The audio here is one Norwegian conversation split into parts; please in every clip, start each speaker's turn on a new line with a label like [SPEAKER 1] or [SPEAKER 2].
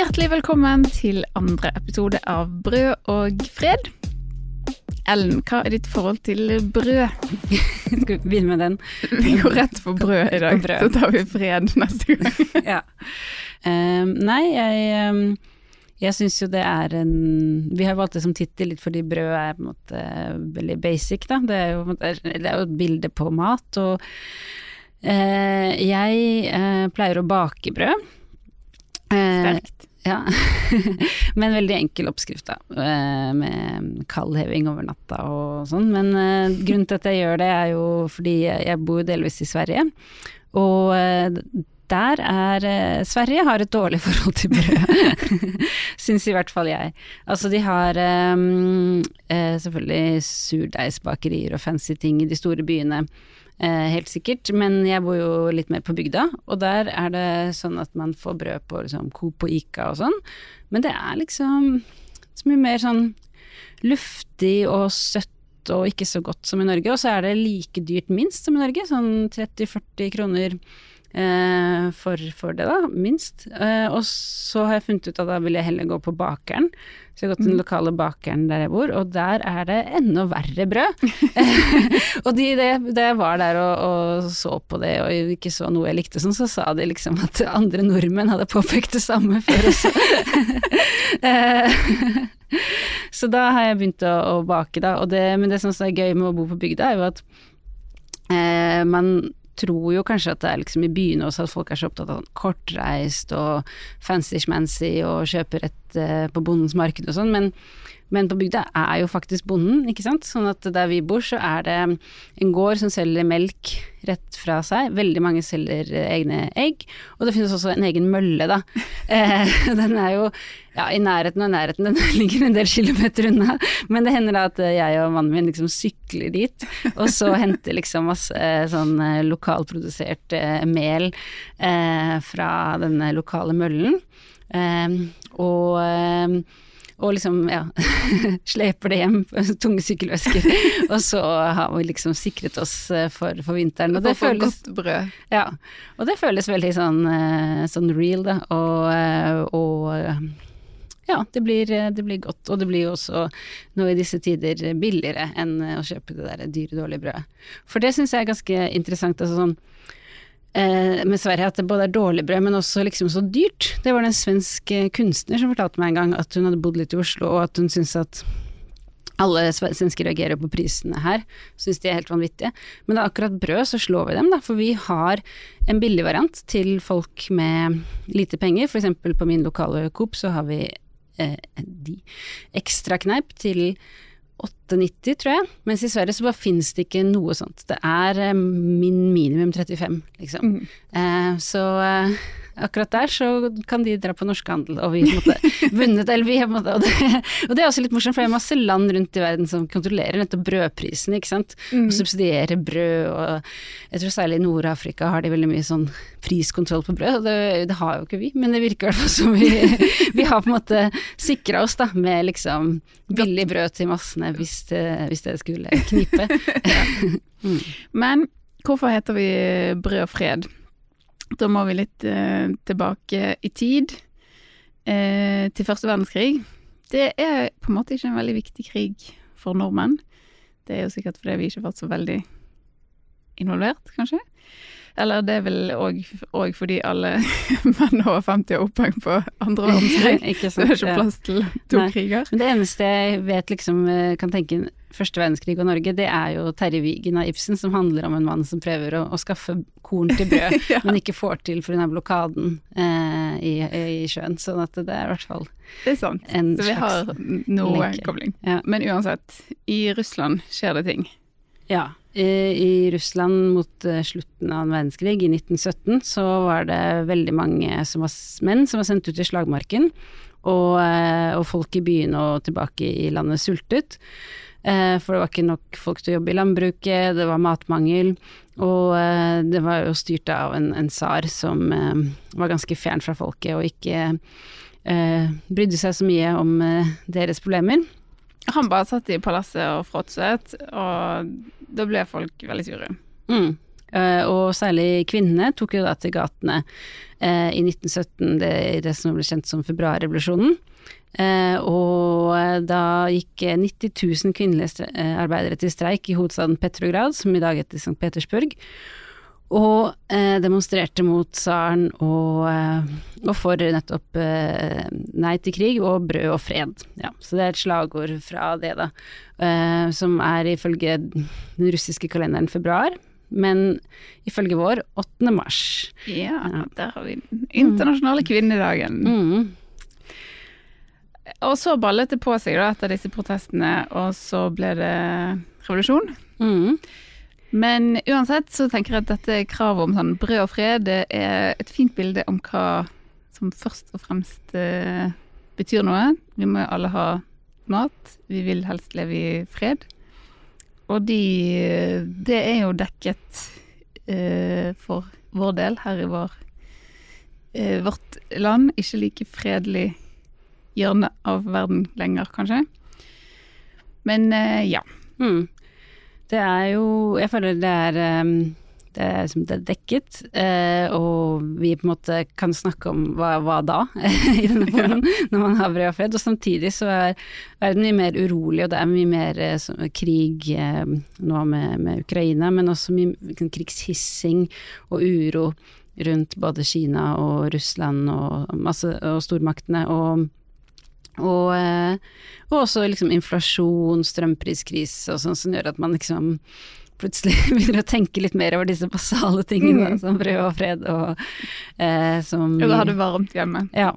[SPEAKER 1] Hjertelig velkommen til andre episode av Brød og fred. Ellen, hva er ditt forhold til brød?
[SPEAKER 2] Skal vi begynne med den?
[SPEAKER 1] Vi går rett på brød i dag,
[SPEAKER 2] brød.
[SPEAKER 1] så tar vi fred neste gang.
[SPEAKER 2] ja. Um, nei, jeg, um, jeg syns jo det er en Vi har valgt det som tittel litt fordi brød er på en måte veldig basic, da. Det er jo, det er jo et bilde på mat, og uh, jeg uh, pleier å bake brød. Eh,
[SPEAKER 1] Sterkt.
[SPEAKER 2] Ja, med en veldig enkel oppskrift, da. eh, Med kaldheving over natta og sånn. Men eh, grunnen til at jeg gjør det, er jo fordi jeg bor delvis i Sverige. Og eh, der er Sverige har et dårlig forhold til brød. Syns i hvert fall jeg. Altså de har selvfølgelig surdeigsbakerier og fancy ting i de store byene. Eh, helt sikkert, men jeg bor jo litt mer på bygda, og der er det sånn at man får brød på liksom, Coop og Ica og sånn, men det er liksom så mye mer sånn luftig og søtt og ikke så godt som i Norge, og så er det like dyrt minst som i Norge, sånn 30-40 kroner for, for det, da, minst. Eh, og så har jeg funnet ut at da vil jeg heller gå på bakeren. Så jeg har gått til den lokale bakeren der jeg bor, og der er det enda verre brød. og de, da jeg var der og, og så på det og ikke så noe jeg likte sånn, så sa de liksom at andre nordmenn hadde påpekt det samme før også. Eh, så da har jeg begynt å, å bake, da. Og det, men det som er gøy med å bo på bygda, er jo at eh, man tror jo kanskje at det er liksom i byene også at folk er så opptatt av kortreist og fancy-schmancy og kjøper rett eh, på bondens marked og sånn, men, men på bygda er jo faktisk bonden, ikke sant. Sånn at der vi bor så er det en gård som selger melk rett fra seg. Veldig mange selger eh, egne egg, og det finnes også en egen mølle, da. Eh, den er jo ja, i nærheten og i nærheten, den ligger en del kilometer unna. Men det hender da at eh, jeg og mannen min liksom sykler dit, og så henter liksom masse sånn lokalprodusert mel fra denne lokale møllen. Og og liksom, ja, sleper det hjem, tunge sykkelvesker. og så har vi liksom sikret oss eh, for, for vinteren. Og det føles ja, og det føles veldig sånn, eh, sånn real, da. Og, eh, og ja, det blir, det blir godt. Og det blir jo også nå i disse tider billigere enn å kjøpe det der dyre, dårlige brødet. For det syns jeg er ganske interessant. Altså sånn eh, med Sverige at det både er dårlig brød, men også liksom så dyrt. Det var det en svensk eh, kunstner som fortalte meg en gang at hun hadde bodd litt i Oslo, og at hun syntes at alle sve- svensker reagerer på prisene her, syns de er helt vanvittige. Men da akkurat brød så slår vi dem, da, for vi har en billig variant til folk med lite penger. Eksempel på min lokale Coop så har vi eh, ekstra kneip til 8,90 tror jeg, mens i Sverige så bare finnes det ikke noe sånt. Det er eh, min minimum 35, liksom.
[SPEAKER 1] Mm.
[SPEAKER 2] Eh, så eh, akkurat der så kan de dra på norskhandel, og vi måtte vunnet, eller vi måtte, og det, og det er også litt morsomt, for det er masse land rundt i verden som kontrollerer nettopp brødprisen, ikke sant,
[SPEAKER 1] Mm.
[SPEAKER 2] og subsidierer brød, og jeg tror særlig i Nord-Afrika har de veldig mye sånn priskontroll på brød, og det, det har jo ikke vi, men det virker i hvert fall som vi, vi har på en måte sikra oss da, med liksom billig brød til massene hvis det, hvis det skulle knipe.
[SPEAKER 1] Men hvorfor heter vi Brød og fred? Da må vi litt eh, tilbake i tid, eh, til første verdenskrig. Det er på en måte ikke en veldig viktig krig for nordmenn. Det er jo sikkert fordi vi ikke har vært så veldig involvert, kanskje. Eller det er vel òg fordi alle menn over 50 har oppheng på andre verdenskrig. Så det er ikke plass til to
[SPEAKER 2] Nei.
[SPEAKER 1] kriger.
[SPEAKER 2] Men det eneste jeg vet liksom eh, kan tenke første verdenskrig og Norge, det er jo Terje Vigen av Ibsen, som handler om en mann som prøver å, å skaffe korn til brød,
[SPEAKER 1] Ja.
[SPEAKER 2] men ikke får til pga. blokaden eh, i, i sjøen. Sånn at det er i hvert fall
[SPEAKER 1] Det er sant. Så vi har noe
[SPEAKER 2] lenke.
[SPEAKER 1] kobling.
[SPEAKER 2] Ja.
[SPEAKER 1] Men uansett, i Russland skjer det ting.
[SPEAKER 2] Ja. I i Russland mot eh, slutten av en verdenskrig, i 1917, så var det veldig mange som var, menn som var sendt ut i slagmarken. Og, eh, og folk i byene og tilbake i landet sultet. Eh, For det var ikke nok folk til å jobbe i landbruket, det var matmangel. Og det var jo styrt av en, en tsar som var ganske fjern fra folket og ikke eh, brydde seg så mye om deres problemer.
[SPEAKER 1] Han bare satt i palasset og fråtset, og da ble folk veldig sure.
[SPEAKER 2] Mm. Uh, og særlig kvinnene tok jo da til gatene uh, i 1917, det, det som ble kjent som februarrevolusjonen. Uh, og da gikk 90 000 kvinnelige arbeidere til streik i hovedstaden Petrograd, som i dag heter St. Petersburg. Og eh, demonstrerte mot tsaren og, eh, og, for nettopp eh, nei til krig og brød og fred. Ja, så det er et slagord fra det, da. Eh, som er ifølge den russiske kalenderen februar, men ifølge vår 8. mars.
[SPEAKER 1] Ja, der har vi internasjonale kvinnedagen. Mm. Og så ballet det på seg da etter disse protestene, og så ble det revolusjon. Mm. Men uansett så tenker jeg at dette kravet om sånn brød og fred, det er et fint bilde om hva som først og fremst eh, betyr noe. Vi må jo alle ha mat. Vi vil helst leve i fred. Og de Det er jo dekket eh, for vår del her i vår, eh, vårt land. Ikke like fredelig hjørne av verden lenger, kanskje. Men eh, ja. Mm.
[SPEAKER 2] Det er jo Jeg føler det er um det er, det er dekket, eh, og vi på en måte kan snakke om hva, hva da, i denne poden, ja. når man har brød og fred. Og samtidig så er verden mye mer urolig, og det er mye mer eh, så, krig eh, nå med, med, Ukraina, men også mye liksom, krigshissing og uro rundt både Kina og Russland og, masse, og stormaktene. og og, eh, og, også liksom inflasjon, strømpriskrise og sånn som gjør at man liksom plutselig begynner å tenke litt mer over disse basale tingene, mm. som brød og fred og
[SPEAKER 1] eh, som Og har du varmt hjemme.
[SPEAKER 2] Ja,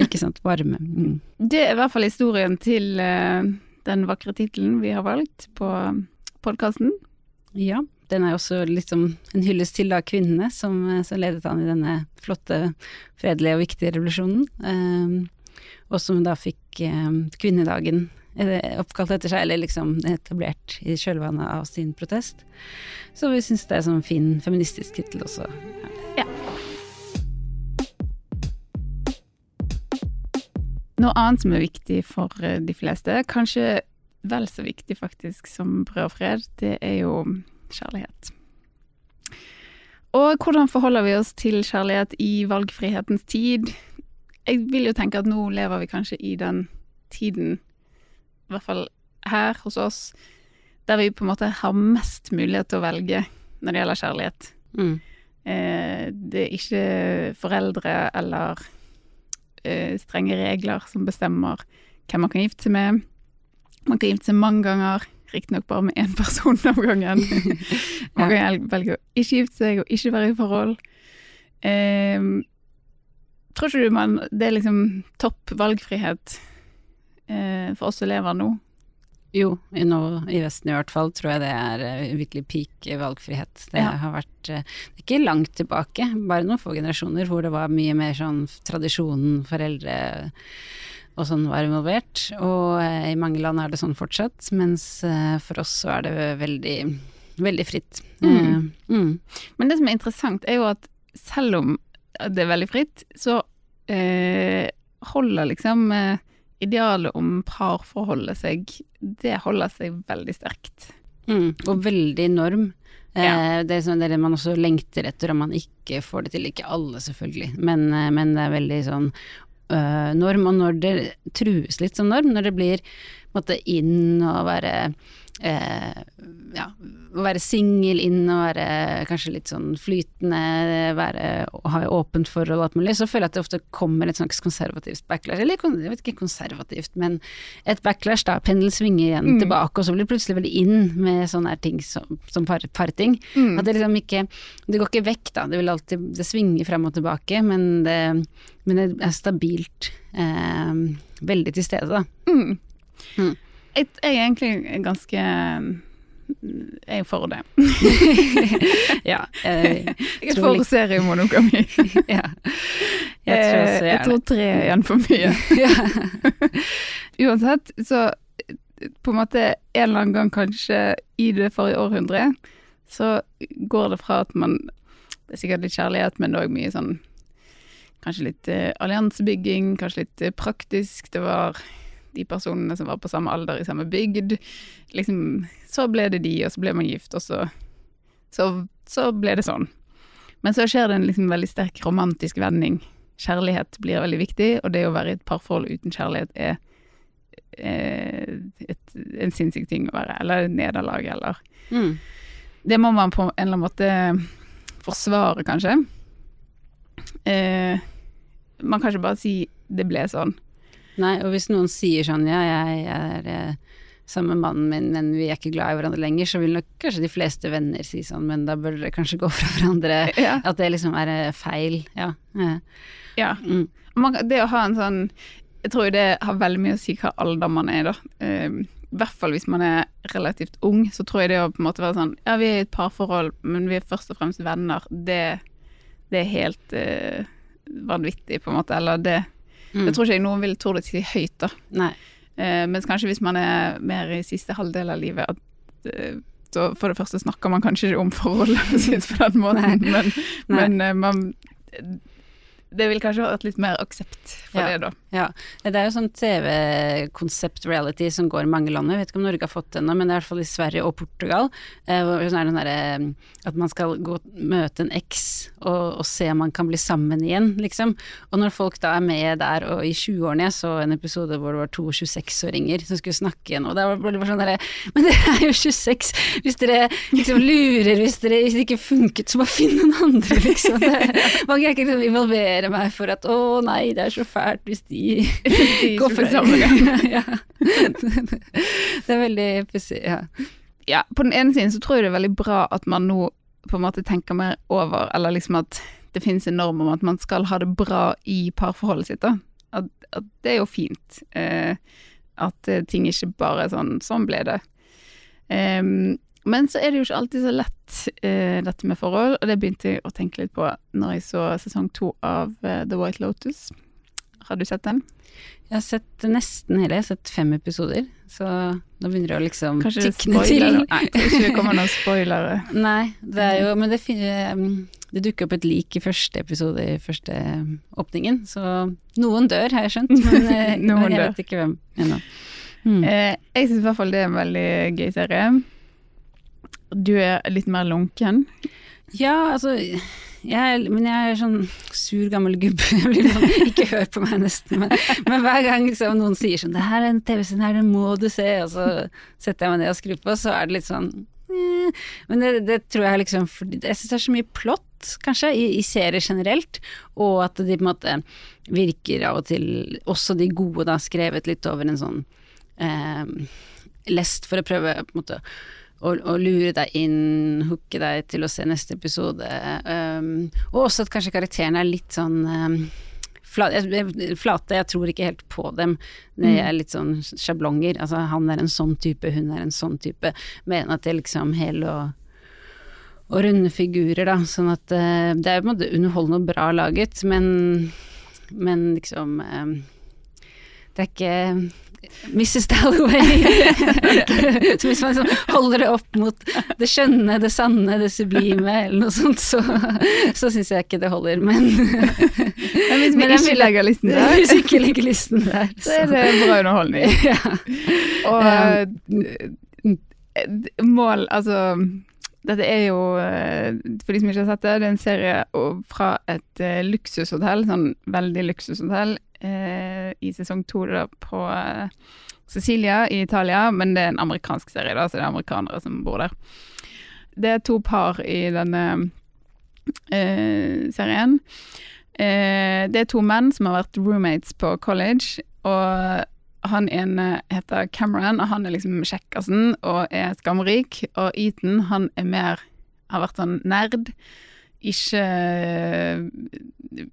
[SPEAKER 2] ikke sant. Varme. Mm.
[SPEAKER 1] Det er i hvert fall historien til eh, den vakre tittelen vi har valgt på podkasten.
[SPEAKER 2] Ja. Den er også liksom en hyllest til da kvinnene som, eh, som ledet an i denne flotte, fredelige og viktige revolusjonen. Um, og som da fikk eh, kvinnedagen eh, oppkalt etter seg, eller liksom etablert i kjølvannet av sin protest. Så vi syns det er sånn fin feministisk tittel også. Ja.
[SPEAKER 1] Noe annet som er viktig for eh, de fleste, kanskje vel så viktig faktisk som brød og fred, det er jo kjærlighet. Og hvordan forholder vi oss til kjærlighet i valgfrihetens tid? Jeg vil jo tenke at nå lever vi kanskje i den tiden, i hvert fall her hos oss, der vi på en måte har mest mulighet til å velge når det gjelder kjærlighet. Mm. Eh, det er ikke foreldre eller eh, strenge regler som bestemmer hvem man kan gifte seg med. Man kan gifte seg mange ganger, riktignok bare med én person av gangen. man kan velge å ikke gifte seg og ikke være i forhold. Eh, Tror ikke du man det er liksom topp valgfrihet eh, for oss elever nå?
[SPEAKER 2] Jo, nå i Vesten i hvert fall tror jeg det er uh, virkelig peak valgfrihet. Det ja. har vært uh, ikke langt tilbake, bare noen få generasjoner hvor det var mye mer sånn tradisjonen, foreldre og sånn var involvert. Og uh, i mange land er det sånn fortsatt, mens for oss så er det veldig, veldig fritt. Mm.
[SPEAKER 1] Mm. Men det som er interessant er jo at selv om det er veldig fritt, så eh, holder liksom eh, idealet om parforholdet seg Det holder seg veldig sterkt.
[SPEAKER 2] Mm, og veldig norm. Eh, ja. Det er sånn det man også lengter etter om man ikke får det til. Ikke alle, selvfølgelig, men, eh, men det er veldig sånn øh, norm. Og når det trues litt som norm, når det blir måtte, inn å være eh, ja, å være singel inn og være kanskje litt sånn flytende, være, ha åpent forhold og alt mulig, så føler jeg at det ofte kommer et slags konservativt backlash. Eller jeg vet ikke konservativt, men et backlash, da. Pendelen svinger igjen mm. tilbake, og så blir det plutselig veldig inn med sånne her ting som, som par, parting. Mm. At det liksom ikke Det går ikke vekk, da. Det vil alltid Det svinger frem og tilbake, men det, men det er stabilt. Eh, veldig til stede, da. Mm.
[SPEAKER 1] Mm. Jeg, jeg er egentlig ganske jeg er for det.
[SPEAKER 2] ja.
[SPEAKER 1] Jeg, jeg er for seriemonogami. ja. Jeg tror, også, jeg tror tre er igjen for mye. Uansett, så på en måte en eller annen gang kanskje i det forrige århundre, så går det fra at man Det er sikkert litt kjærlighet, men òg mye sånn Kanskje litt eh, alliansebygging, kanskje litt eh, praktisk. Det var de personene som var på samme alder i samme bygd. Liksom, så ble det de, og så ble man gift, og så så, så ble det sånn. Men så skjer det en liksom veldig sterk romantisk vending. Kjærlighet blir veldig viktig, og det å være i et parforhold uten kjærlighet er eh, et, en sinnssyk ting å være, eller et nederlag, eller
[SPEAKER 2] Mm.
[SPEAKER 1] Det må man på en eller annen måte forsvare, kanskje. Eh, man kan ikke bare si 'det ble sånn'.
[SPEAKER 2] Nei, og hvis noen sier sånn ja, jeg er eh, sammen med mannen min, men vi er ikke glad i hverandre lenger, så vil nok kanskje de fleste venner si sånn, men da bør dere kanskje gå fra hverandre.
[SPEAKER 1] Ja.
[SPEAKER 2] At det liksom er eh, feil. Ja. ja. Mm.
[SPEAKER 1] Man, det å ha en sånn Jeg tror det har veldig mye å si hva alder man er, da. Eh, I hvert fall hvis man er relativt ung, så tror jeg det å på en måte være sånn Ja, vi er i et parforhold, men vi er først og fremst venner. Det, det er helt uh, vanvittig, på en måte. Eller det
[SPEAKER 2] Mm.
[SPEAKER 1] Det tror ikke jeg noen vil tro det si høyt, da.
[SPEAKER 2] Nei.
[SPEAKER 1] Eh, mens kanskje hvis man er mer i siste halvdel av livet, at eh, så for det første snakker man kanskje ikke om forholdet sitt på den måten, men,
[SPEAKER 2] Nei.
[SPEAKER 1] men eh, man Det vil kanskje et litt mer aksept for
[SPEAKER 2] Ja.
[SPEAKER 1] det, da.
[SPEAKER 2] Ja, det er jo sånn TV-konsept reality som går i mange land. Jeg vet ikke om Norge har fått det ennå, men det er i hvert fall i Sverige og Portugal. Eh, hvor det er den derre at man skal gå møte en eks og, og se om man kan bli sammen igjen, liksom. Og når folk da er med der, og i 20-årene jeg så en episode hvor det var to 26-åringer som skulle snakke igjen, og da ble det bare sånn derre Men dere er jo 26! Hvis dere liksom lurer, hvis, dere, hvis det ikke funket, så bare finn noen andre, liksom. Det, man kan ikke liksom involvere meg for at å nei, det er så fælt hvis de
[SPEAKER 1] De
[SPEAKER 2] går for
[SPEAKER 1] samme gang.
[SPEAKER 2] ja. Det er veldig pussig, ja.
[SPEAKER 1] Ja, på den ene siden så tror jeg det er veldig bra at man nå på en måte tenker mer over, eller liksom at det finnes en norm om at man skal ha det bra i parforholdet sitt, da. At, at det er jo fint. Eh, at eh, ting ikke bare er sånn Sånn ble det. Em, men så er det jo ikke alltid så lett, eh, dette med forhold, og det begynte jeg å tenke litt på når jeg så sesong to av eh, The White Lotus. Har du sett den?
[SPEAKER 2] Jeg har sett nesten hele, jeg har sett fem episoder, så nå begynner det å liksom
[SPEAKER 1] Kanskje
[SPEAKER 2] tikne til.
[SPEAKER 1] Nei, jeg tror ikke det kommer noen spoilere.
[SPEAKER 2] Nei, det er jo Men det, um, det dukker opp et lik i første episode, i første um, åpningen, så noen dør, har jeg skjønt, men, eh, jeg
[SPEAKER 1] dør.
[SPEAKER 2] vet ikke hvem ennå. Mm.
[SPEAKER 1] Eh, jeg syns i hvert fall det er en veldig gøy serie. Du er litt mer lunken.
[SPEAKER 2] Ja, altså jeg, Men jeg er sånn sur gammel gubbe. Sånn, ikke hør på meg nesten. Men, men hver gang liksom, noen sier sånn 'Det her er en tv-scene her, den må du se', og så setter jeg meg ned og skrur på, så er det litt sånn eh. Men det, det tror jeg liksom Jeg syns det er så mye plott, kanskje, i, i serier generelt, og at de på en måte virker av og til Også de gode, da, skrevet litt over en sånn eh, lest for å prøve på en måte å, og, lure deg inn, hooke deg til å se neste episode. Um, og også at kanskje karakterene er litt sånn um, jeg- flate. Jeg tror ikke helt på dem. Det er litt sånn sjablonger. Altså han er en sånn type, hun er en sånn type. Men at det er liksom hele og, og runde figurer, da. Sånn at uh, det er på en måte underholdende og bra laget, men, men liksom um, Det er ikke Mrs. Dalloway. så hvis man liksom holder det opp mot det skjønne, det sanne, det sublime eller noe sånt, så, så syns jeg ikke det holder. Men,
[SPEAKER 1] Men hvis vi
[SPEAKER 2] Men
[SPEAKER 1] ikke legger listen der,
[SPEAKER 2] hvis ikke legger listen der,
[SPEAKER 1] så er det bra underholdning.
[SPEAKER 2] ja.
[SPEAKER 1] Og eh, mål Altså dette er jo, eh, for de som ikke har sett det, det er en serie fra et eh, luksushotell, sånn veldig luksushotell, i sesong to da på eh, Sicilia i Italia, men det er en amerikansk serie, da, så det er amerikanere som bor der. Det er to par i denne eh, serien. Eh, det er to menn som har vært roommates på college, og han ene heter Cameron, og han er liksom kjekkasen og er skamrik. Og Ethan, han er mer har vært sånn nerd. Ikke eh,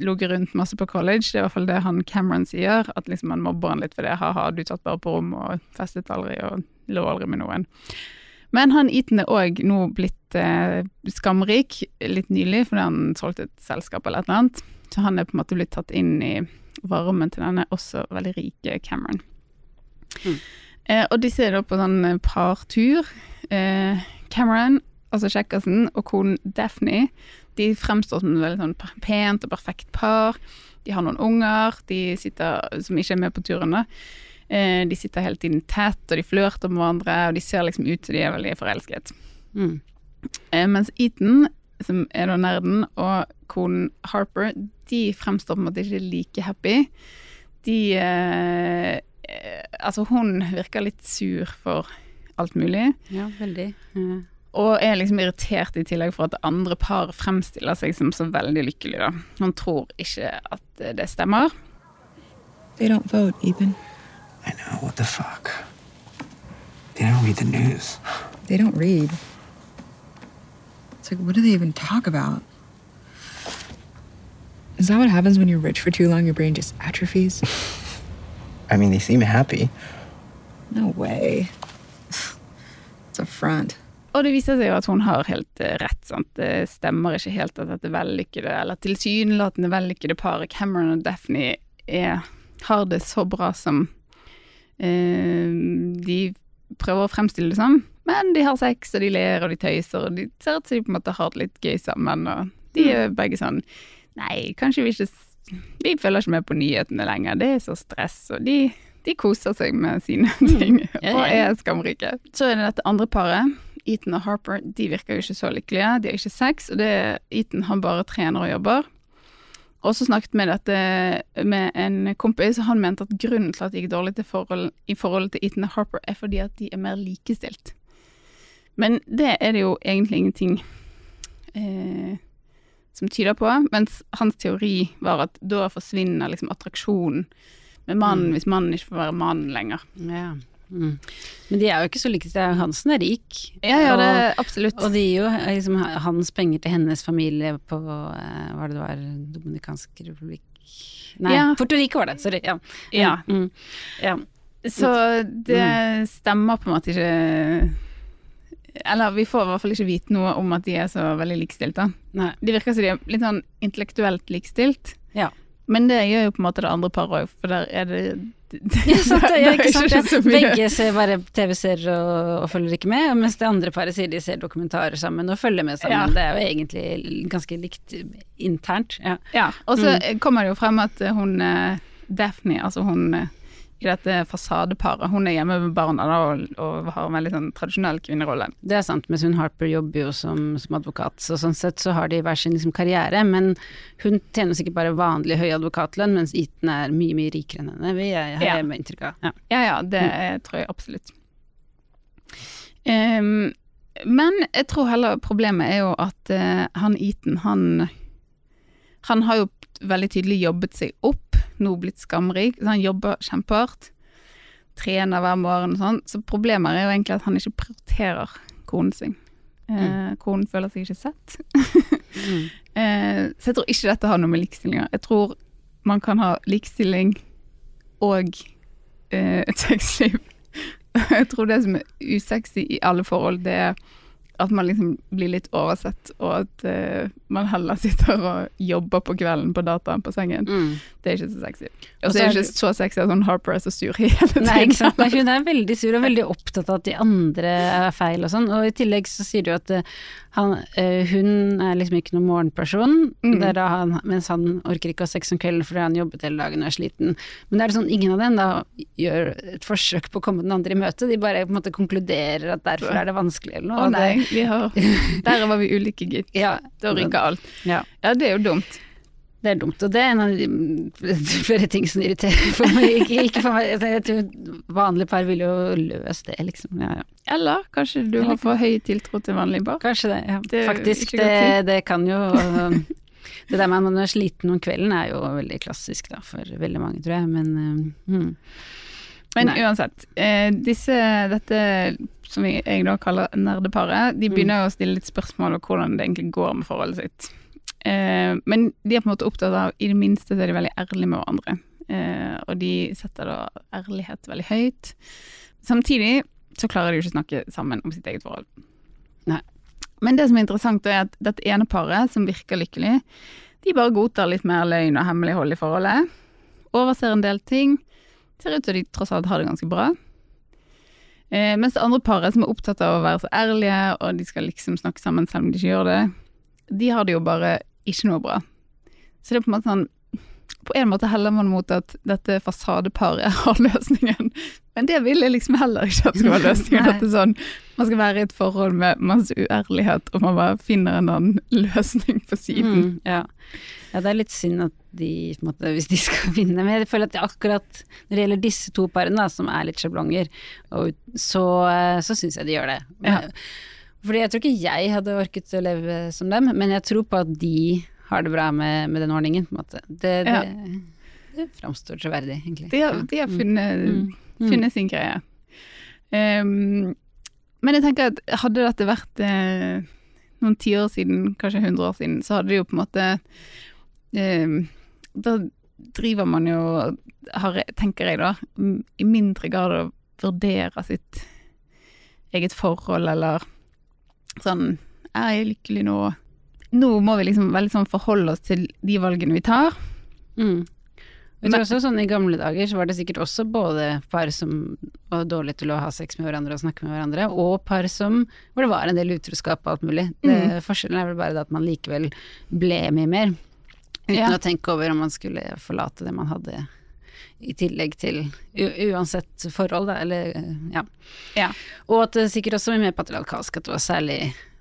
[SPEAKER 1] ligget rundt masse på college. Det er i hvert fall det han Cameron sier. At liksom han mobber han litt for det. Ha-ha, du satt bare på rom og festet aldri og lå aldri med noen. Men han Eaton er òg nå blitt eh, skamrik litt nylig, fordi han solgte et selskap eller et eller annet. Så han er på en måte blitt tatt inn i varmen til denne også veldig rike Cameron.
[SPEAKER 2] Mm.
[SPEAKER 1] Eh, og disse er da på sånn partur. Eh, Cameron, altså kjekkasen, og konen Daphne, de fremstår som et veldig sånn pent og perfekt par. De har noen unger de sitter, som ikke er med på turene. Eh, de sitter hele tiden tett, og de flørter med hverandre, og de ser liksom ut som de er veldig forelsket.
[SPEAKER 2] Mm.
[SPEAKER 1] Eh, mens Eton, som er da nerden, og konen Harper, de fremstår på en måte ikke like happy. De eh, eh, Altså, hun virker litt sur for alt mulig.
[SPEAKER 2] Ja, veldig. Eh,
[SPEAKER 1] Og er liksom irritert i tillegg for at andre par fremstiller seg som så veldig lykkelig, da. Hun tror ikke at eh, det stemmer.
[SPEAKER 3] They don't vote, Ethan.
[SPEAKER 4] I know, what the fuck? They don't read the news.
[SPEAKER 3] They don't read. It's like, what do they even talk about? Is that what happens when you're rich for too long? Your brain just atrophies?
[SPEAKER 4] I mean, they seem happy.
[SPEAKER 3] No way. It's a front.
[SPEAKER 1] Og det viser seg jo at hun har helt eh, rett. Sant? Det stemmer ikke helt at dette vellykkede, eller tilsynelatende vellykkede paret Cameron og Daphne er, har det så bra som eh, de prøver å fremstille det som. Men de har sex, og de ler og de tøyser, og de ser ut som de på en måte har det litt gøy sammen. Og de er begge sånn Nei, kanskje vi ikke Vi følger ikke med på nyhetene lenger, det er så stress. Og de, de koser seg med sine ting
[SPEAKER 2] Ja,
[SPEAKER 1] og er skamrike. Så er det dette andre paret. Ethan og Harper de virker jo ikke så lykkelige. De har ikke sex, og det, Ethan han bare trener og jobber. Og så snakket med dette med en kompis, og han mente at grunnen til at det gikk dårlig forhold, i forholdet til Ethan og Harper, er fordi at de er mer likestilt. Men det er det jo egentlig ingenting eh, som tyder på, mens hans teori var at da forsvinner liksom attraksjonen med mannen hvis mannen ikke får være mann lenger.
[SPEAKER 2] ja. Mm. Men de er jo ikke så like. Hansen er rik.
[SPEAKER 1] Ja, ja, det
[SPEAKER 2] og,
[SPEAKER 1] absolutt.
[SPEAKER 2] og de gir jo eh, liksom, hans penger til hennes familie på eh, Hva det det var? Dominikansk republikk Nei,
[SPEAKER 1] Ja.
[SPEAKER 2] Puerto Rico var det. Sorry. Ja.
[SPEAKER 1] Ja.
[SPEAKER 2] Mm. ja.
[SPEAKER 1] Så det stemmer på en måte ikke Eller vi får i hvert fall ikke vite noe om at de er så veldig likestilt, da.
[SPEAKER 2] Nei.
[SPEAKER 1] De virker som de er litt sånn intellektuelt likestilt,
[SPEAKER 2] Ja.
[SPEAKER 1] Men det gjør jo på en måte det andre paret òg, for der er det
[SPEAKER 2] Ja, sant, det, ja, ikke sant, ja. Begge ser bare TV-serier og, og følger ikke med, mens det andre paret sier de ser dokumentarer sammen og følger med sammen.
[SPEAKER 1] Ja.
[SPEAKER 2] Det er jo egentlig ganske likt internt. Ja.
[SPEAKER 1] Ja, og så
[SPEAKER 2] Mm.
[SPEAKER 1] kommer det jo frem at hun eh, Daphne, altså hun eh, i dette fasadeparet, hun er hjemme med barna da, og, og har en veldig sånn tradisjonell kvinnerolle.
[SPEAKER 2] Det er sant, mens hun Harper jobber jo som, som advokat, så sånn sett så har de hver sin liksom, karriere, men hun tjener sikkert bare vanlig høy advokatlønn, mens Eaton er mye, mye rikere enn henne, vil jeg ha
[SPEAKER 1] Ja.
[SPEAKER 2] inntrykk av. Ja.
[SPEAKER 1] Ja ja, det
[SPEAKER 2] Mm.
[SPEAKER 1] tror jeg absolutt. Um, men jeg tror heller problemet er jo at uh, han Eaton, han Han har jo veldig tydelig jobbet seg opp, nå blitt skamrik. Så han jobber kjempehardt. Trener hver morgen og sånn. Så problemet er jo egentlig at han ikke prioriterer konen sin. Eh, konen føler seg ikke sett.
[SPEAKER 2] Mm.
[SPEAKER 1] Eh, så jeg tror ikke dette har noe med likestilling å gjøre. Jeg tror man kan ha likestilling og eh, et sexliv. Jeg tror det som er usexy i alle forhold, det er at man liksom blir litt oversett, og at uh, man heller sitter og jobber på kvelden på dataen på sengen.
[SPEAKER 2] Mm.
[SPEAKER 1] Det er ikke så sexy.
[SPEAKER 2] Og
[SPEAKER 1] så er det ikke så sexy at sånn Harper er så sur hele tiden.
[SPEAKER 2] Nei, ikke sant. Hun er veldig sur og veldig opptatt av at de andre er feil og sånn. Og i tillegg så sier du at eh, han, eh, hun er liksom ikke noen morgenperson,
[SPEAKER 1] Mm.
[SPEAKER 2] han, mens han orker ikke å ha sex om kvelden fordi han jobbet hele dagen og er sliten. Men det er sånn, ingen av dem da gjør et forsøk på å komme den andre i møte, de bare på en måte konkluderer at derfor er det vanskelig eller noe. Å
[SPEAKER 1] nei,
[SPEAKER 2] det-
[SPEAKER 1] vi har Der var vi ulike, gitt.
[SPEAKER 2] Ja,
[SPEAKER 1] Da ryker alt.
[SPEAKER 2] ja.
[SPEAKER 1] Ja, det er jo dumt.
[SPEAKER 2] Det er dumt, og det er en av de mm, flere ting som irriterer for meg. Ikke, ikke for meg, jeg tror vanlige par ville jo løst det, liksom. Ja, ja.
[SPEAKER 1] Eller kanskje du har for høy tiltro til vanlig par.
[SPEAKER 2] Kanskje det, ja.
[SPEAKER 1] Det
[SPEAKER 2] Faktisk, det, det kan jo um, Det der med at man er sliten om kvelden er jo veldig klassisk da, for veldig mange, tror jeg, men um, hmm.
[SPEAKER 1] Men uansett, eh, disse, dette som vi, jeg da kaller nerdeparet,
[SPEAKER 2] Mm.
[SPEAKER 1] de begynner jo å stille litt spørsmål om hvordan det egentlig går med forholdet sitt. Eh, men de er på en måte opptatt av, i det minste så er de veldig ærlige med hverandre. Eh, og de setter da ærlighet veldig høyt. Samtidig så klarer de jo ikke å snakke sammen om sitt eget forhold.
[SPEAKER 2] Nei.
[SPEAKER 1] Men det som er interessant er at dette ene paret, som virker lykkelig, de bare godtar litt mer løgn og hemmelighold i forholdet. Overser en del ting. Ser ut som de tross alt har det ganske bra. Eh, mens det andre paret, som er opptatt av å være så ærlige, og de skal liksom snakke sammen selv om de ikke gjør det, de har det jo bare ikke noe bra. Så det er på en måte sånn på en måte heller man mot at dette fasadeparet har løsningen. Men det vil jeg liksom heller ikke at skal være løsningen. At det er sånn, man skal være i et forhold med masse uærlighet, og man bare finner en annen løsning på siden.
[SPEAKER 2] Mm, ja. ja, det er litt synd at de, på en måte, hvis de skal vinne. Men jeg føler at akkurat når det gjelder disse to parene, da, som er litt sjablonger, så, eh, så syns jeg de gjør det.
[SPEAKER 1] Ja.
[SPEAKER 2] Fordi jeg tror ikke jeg hadde orket å leve som dem, men jeg tror på at de har det bra med, med den ordningen. Det, det,
[SPEAKER 1] Ja.
[SPEAKER 2] det framstår troverdig, egentlig.
[SPEAKER 1] De har, de har funnet,
[SPEAKER 2] Mm. Mm.
[SPEAKER 1] funnet sin greie. Um, men jeg tenker at hadde dette vært eh, noen tiår siden, kanskje 100 år siden, så hadde det jo på en måte eh, Da driver man jo, har, tenker jeg da, i mindre grad å vurdere sitt eget forhold, eller sånn Er jeg lykkelig nå? Nå må vi liksom veldig sånn forholde oss til de valgene vi tar.
[SPEAKER 2] Mm. Jeg tror også sånn I gamle dager så var det sikkert også både par som var dårlige til å ha sex med hverandre og snakke med hverandre, og par som hvor det var en del utroskap og alt mulig. Det,
[SPEAKER 1] Mm.
[SPEAKER 2] Forskjellen er vel bare det at man likevel ble mye mer, uten
[SPEAKER 1] Ja.
[SPEAKER 2] å tenke over om man skulle forlate det man hadde i tillegg til uansett forhold, da, eller eh, ja.
[SPEAKER 1] Ja.
[SPEAKER 2] Og at det sikkert også var mer patriarkalsk, at det var særlig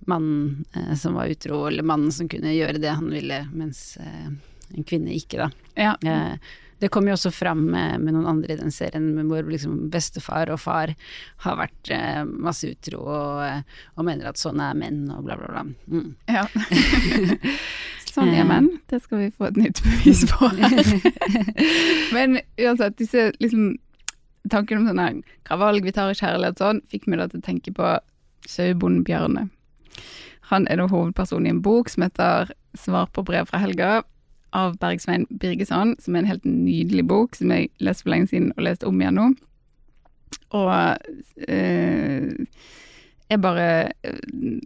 [SPEAKER 2] mannen eh, som var utro, eller mannen som kunne gjøre det han ville, mens eh, en kvinne ikke, da.
[SPEAKER 1] Ja.
[SPEAKER 2] Eh, det kom jo også fram med, med noen andre i den serien, hvor liksom bestefar og far har vært eh, masse utro og, eh, og mener at sånn er menn og bla, bla, bla. Mm.
[SPEAKER 1] Ja. sånn ja men, Det skal vi få et nytt bevis på. Men uansett, disse liksom tankene om sånn her hva valg vi tar i kjærlighet sånn, fikk meg da til å tenke på sauebonden Bjarne. Han er da hovedperson i en bok som heter Svar på brev fra helga av Bergsvein Birgesson, som er en helt nydelig bok som jeg leste for lenge siden og leste om igjen nå. Og eh, er bare eh,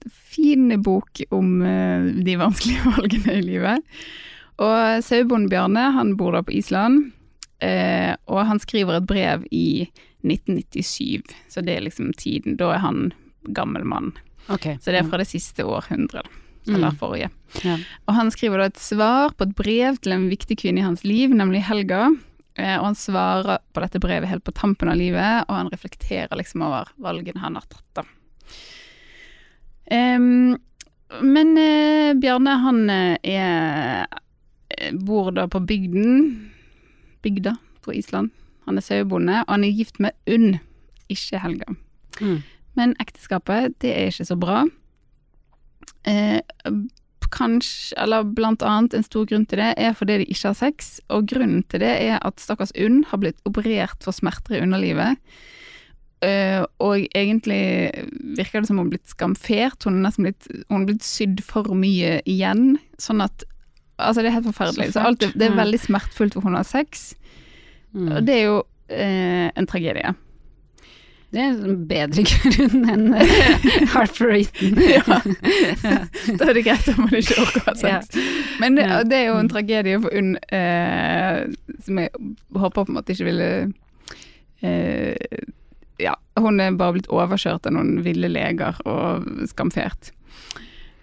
[SPEAKER 1] fin bok om eh, de vanskelige valgene i livet. Og sauebonden Bjarne, han bor da på Island, eh, og han skriver et brev i 1997, så det er liksom tiden. Da er han gammel mann.
[SPEAKER 2] Okay.
[SPEAKER 1] Så det er fra det siste århundret, eller
[SPEAKER 2] Mm.
[SPEAKER 1] forrige.
[SPEAKER 2] Ja.
[SPEAKER 1] Og han skriver da et svar på et brev til en viktig kvinne i hans liv, nemlig Helga. Og han svarer på dette brevet helt på tampen av livet, og han reflekterer liksom over valgene han har tatt, da. Em, men eh, Bjarne, han eh, er eh, bor da på bygden, bygda på Island. Han er sauebonde, og han er gift med Unn, ikke Helga.
[SPEAKER 2] Mm.
[SPEAKER 1] Men ekteskapet, det er ikke så bra. Eh, kanskje, eller blant annet en stor grunn til det, er fordi de ikke har sex. Og grunnen til det er at stakkars Unn har blitt operert for smerter i underlivet. Eh, og egentlig virker det som hun har blitt skamfert. Hun er nesten blitt, hun har blitt sydd for mye igjen. Sånn at Altså, det er helt forferdelig.
[SPEAKER 2] Så
[SPEAKER 1] alt, det, er veldig smertefullt for hun har sex.
[SPEAKER 2] Mm.
[SPEAKER 1] Og det er jo uh, en tragedie.
[SPEAKER 2] Det er en bedre grunn enn Harper Eaton.
[SPEAKER 1] Ja. Da er det greit om man ikke orker å ha sex. Men det, det er jo en tragedie for Unn, eh, som jeg håper på en måte ikke ville eh, Ja, hun er bare blitt overkjørt av noen ville leger og skamfert.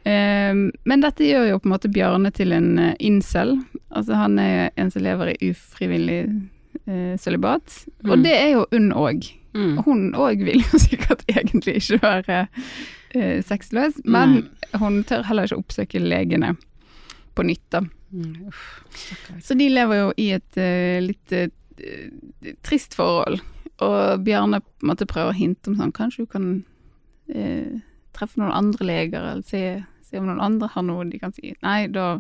[SPEAKER 1] Eh, men dette gjør jo på en måte Bjarne til en eh, incel. Altså han er en som lever i ufrivillig eh, sølibat. Og
[SPEAKER 2] Mm.
[SPEAKER 1] det er jo Unn òg.
[SPEAKER 2] Mm.
[SPEAKER 1] Hun òg vil jo sikkert egentlig ikke være eh, sexløs, men hun tør heller ikke oppsøke legene på nytt, da.
[SPEAKER 2] Mm. Uff.
[SPEAKER 1] Så de lever jo i et uh, litt uh, trist forhold. Og Bjarne på en måte prøver å hinte om sånn Kanskje du kan eh, treffe noen andre leger, eller se, se om noen andre har noe de kan si. Nei, da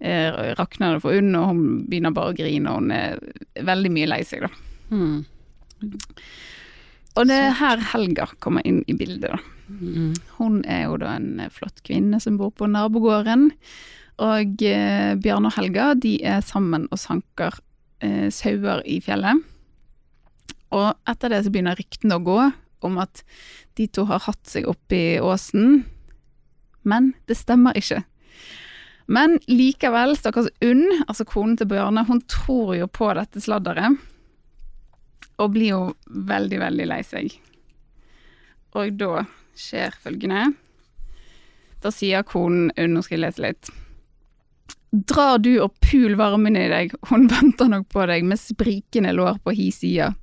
[SPEAKER 1] eh, rakner det for Unn, og hun begynner bare å grine, og hun er veldig mye lei seg, da.
[SPEAKER 2] Mm.
[SPEAKER 1] Og det er her Helga kommer inn i bildet, da.
[SPEAKER 2] Mm.
[SPEAKER 1] Hun er jo da en eh, flott kvinne som bor på nabogården. Og eh, Bjarne og Helga de er sammen og sanker eh, sauer i fjellet. Og etter det så begynner ryktene å gå om at de to har hatt seg opp i åsen. Men det stemmer ikke. Men likevel, stakkars Unn, altså konen til Bjarne, hun tror jo på dette sladderet. Og blir jo veldig, veldig lei seg. Og da skjer følgende. Da sier konen Unn, nå skal jeg lese litt. Drar du og pul varmen i deg, hun venter nok på deg med sprikende lår på hi sida.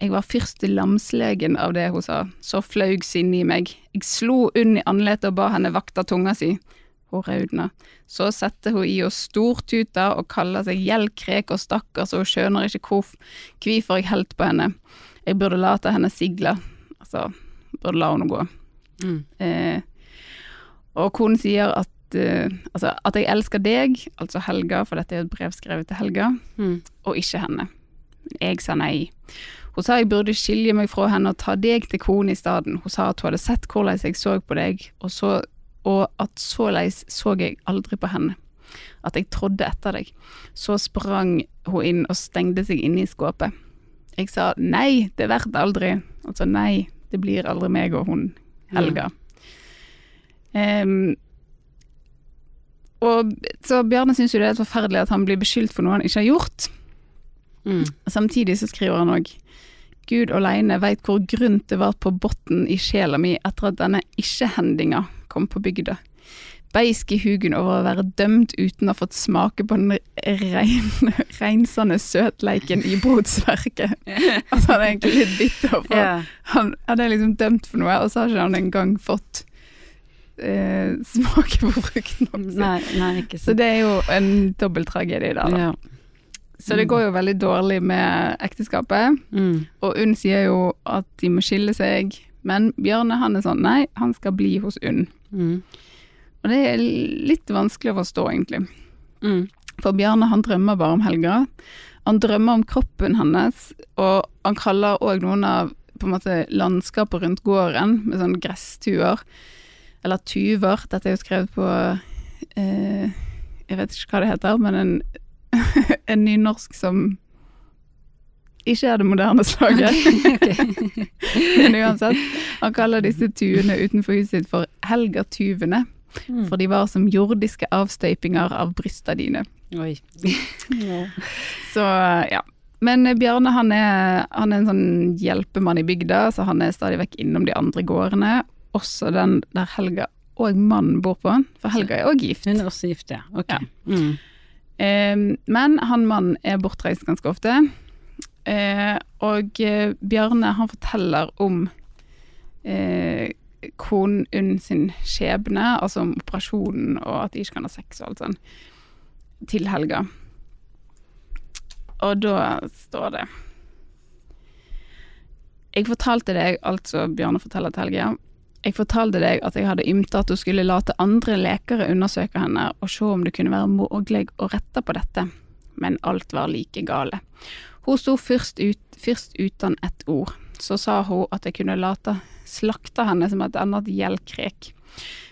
[SPEAKER 1] Jeg var fyrste lamslegen av det hun sa, så flaug sinnet i meg. Jeg slo Unn i anletet og ba henne vakta tunga si. Hun raudna. Så sette hun i og stortuta og kalla seg gjeldkrek og stakkars, og hun skjønner ikke hvorf- hvorfor jeg heldt på henne. Jeg burde late henne sigle. Altså, burde la henne gå.
[SPEAKER 2] Mm.
[SPEAKER 1] Eh, og konen sier at, eh, altså, at jeg elsker deg, altså Helga, for dette er et brev skrevet til Helga,
[SPEAKER 2] Mm.
[SPEAKER 1] og ikke henne. Jeg sa nei. Hun sa jeg burde skilje meg fra henne og ta deg til kone i stedet. Hun sa at hun hadde sett hvordan jeg så på deg, og, så, og at såleis så jeg aldri på henne. At jeg trådde etter deg. Så sprang hun inn og stengte seg inne i skåpet. Jeg sa nei, det blir aldri. Altså nei, det blir aldri meg og hun Helga. Em, og så Bjarne syns jo det er forferdelig at han blir beskyldt for noe han ikke har gjort.
[SPEAKER 2] Mm.
[SPEAKER 1] Samtidig så skriver han òg Gud aleine veit hvor grunt det var på bunnen i sjela mi etter at denne ikke-hendinga kom på bygda. Beisk i hugen over å være dømt uten å ha fått smake på den rein, reinsende søtleiken i brotsverket. altså han er egentlig litt bitter, for
[SPEAKER 2] yeah.
[SPEAKER 1] han, han er liksom dømt for noe, og så har ikke han engang fått eh, smake på frukten.
[SPEAKER 2] Nei, nei, ikke
[SPEAKER 1] Så
[SPEAKER 2] sant.
[SPEAKER 1] det er jo en dobbelttragedie der, da.
[SPEAKER 2] Ja.
[SPEAKER 1] Så det går jo veldig dårlig med ekteskapet.
[SPEAKER 2] Mm.
[SPEAKER 1] Og Unn sier jo at de må skille seg, men Bjørne han er sånn nei, han skal bli hos Unn.
[SPEAKER 2] Mm.
[SPEAKER 1] Og det er litt vanskelig å forstå, egentlig.
[SPEAKER 2] Mm.
[SPEAKER 1] For Bjarne han drømmer bare om Helga. Han drømmer om kroppen hennes, og han kaller òg noen av på en måte landskapet rundt gården med sånn gresstuer. Eller tuver. Dette er jo skrevet på eh, Jeg vet ikke hva det heter, men en, en nynorsk som ikke er det moderne slaget. Men uansett, han kaller disse tuene utenfor huset sitt for Helgatuvene.
[SPEAKER 2] Mm.
[SPEAKER 1] For de var som jordiske avstøypinger av brysta dine.
[SPEAKER 2] Oi.
[SPEAKER 1] Så ja. Men Bjarne han er, han er en sånn hjelpemann i bygda, så han er stadig vekk innom de andre gårdene. Også den der Helga og mannen bor på, for Helga er òg gift.
[SPEAKER 2] Hun er også gift, ja. Ok.
[SPEAKER 1] Ja.
[SPEAKER 2] Mm.
[SPEAKER 1] Eh, men han mannen er bortreist ganske ofte. Eh, og eh, Bjarne han forteller om eh, konen Unn sin skjebne, altså om operasjonen og at de ikke kan ha sex og alt sånn, til Helga. Og da står det Jeg fortalte deg, altså Bjarne forteller til Helge, jeg fortalte deg at jeg hadde ymta at du skulle late andre lekere undersøke henne og se om det kunne være mulig å rette på dette, men alt var like gale. Hun sto først, ut, først uten et ord. Så sa hun at jeg kunne late slakte henne som et annet gjeldkrek.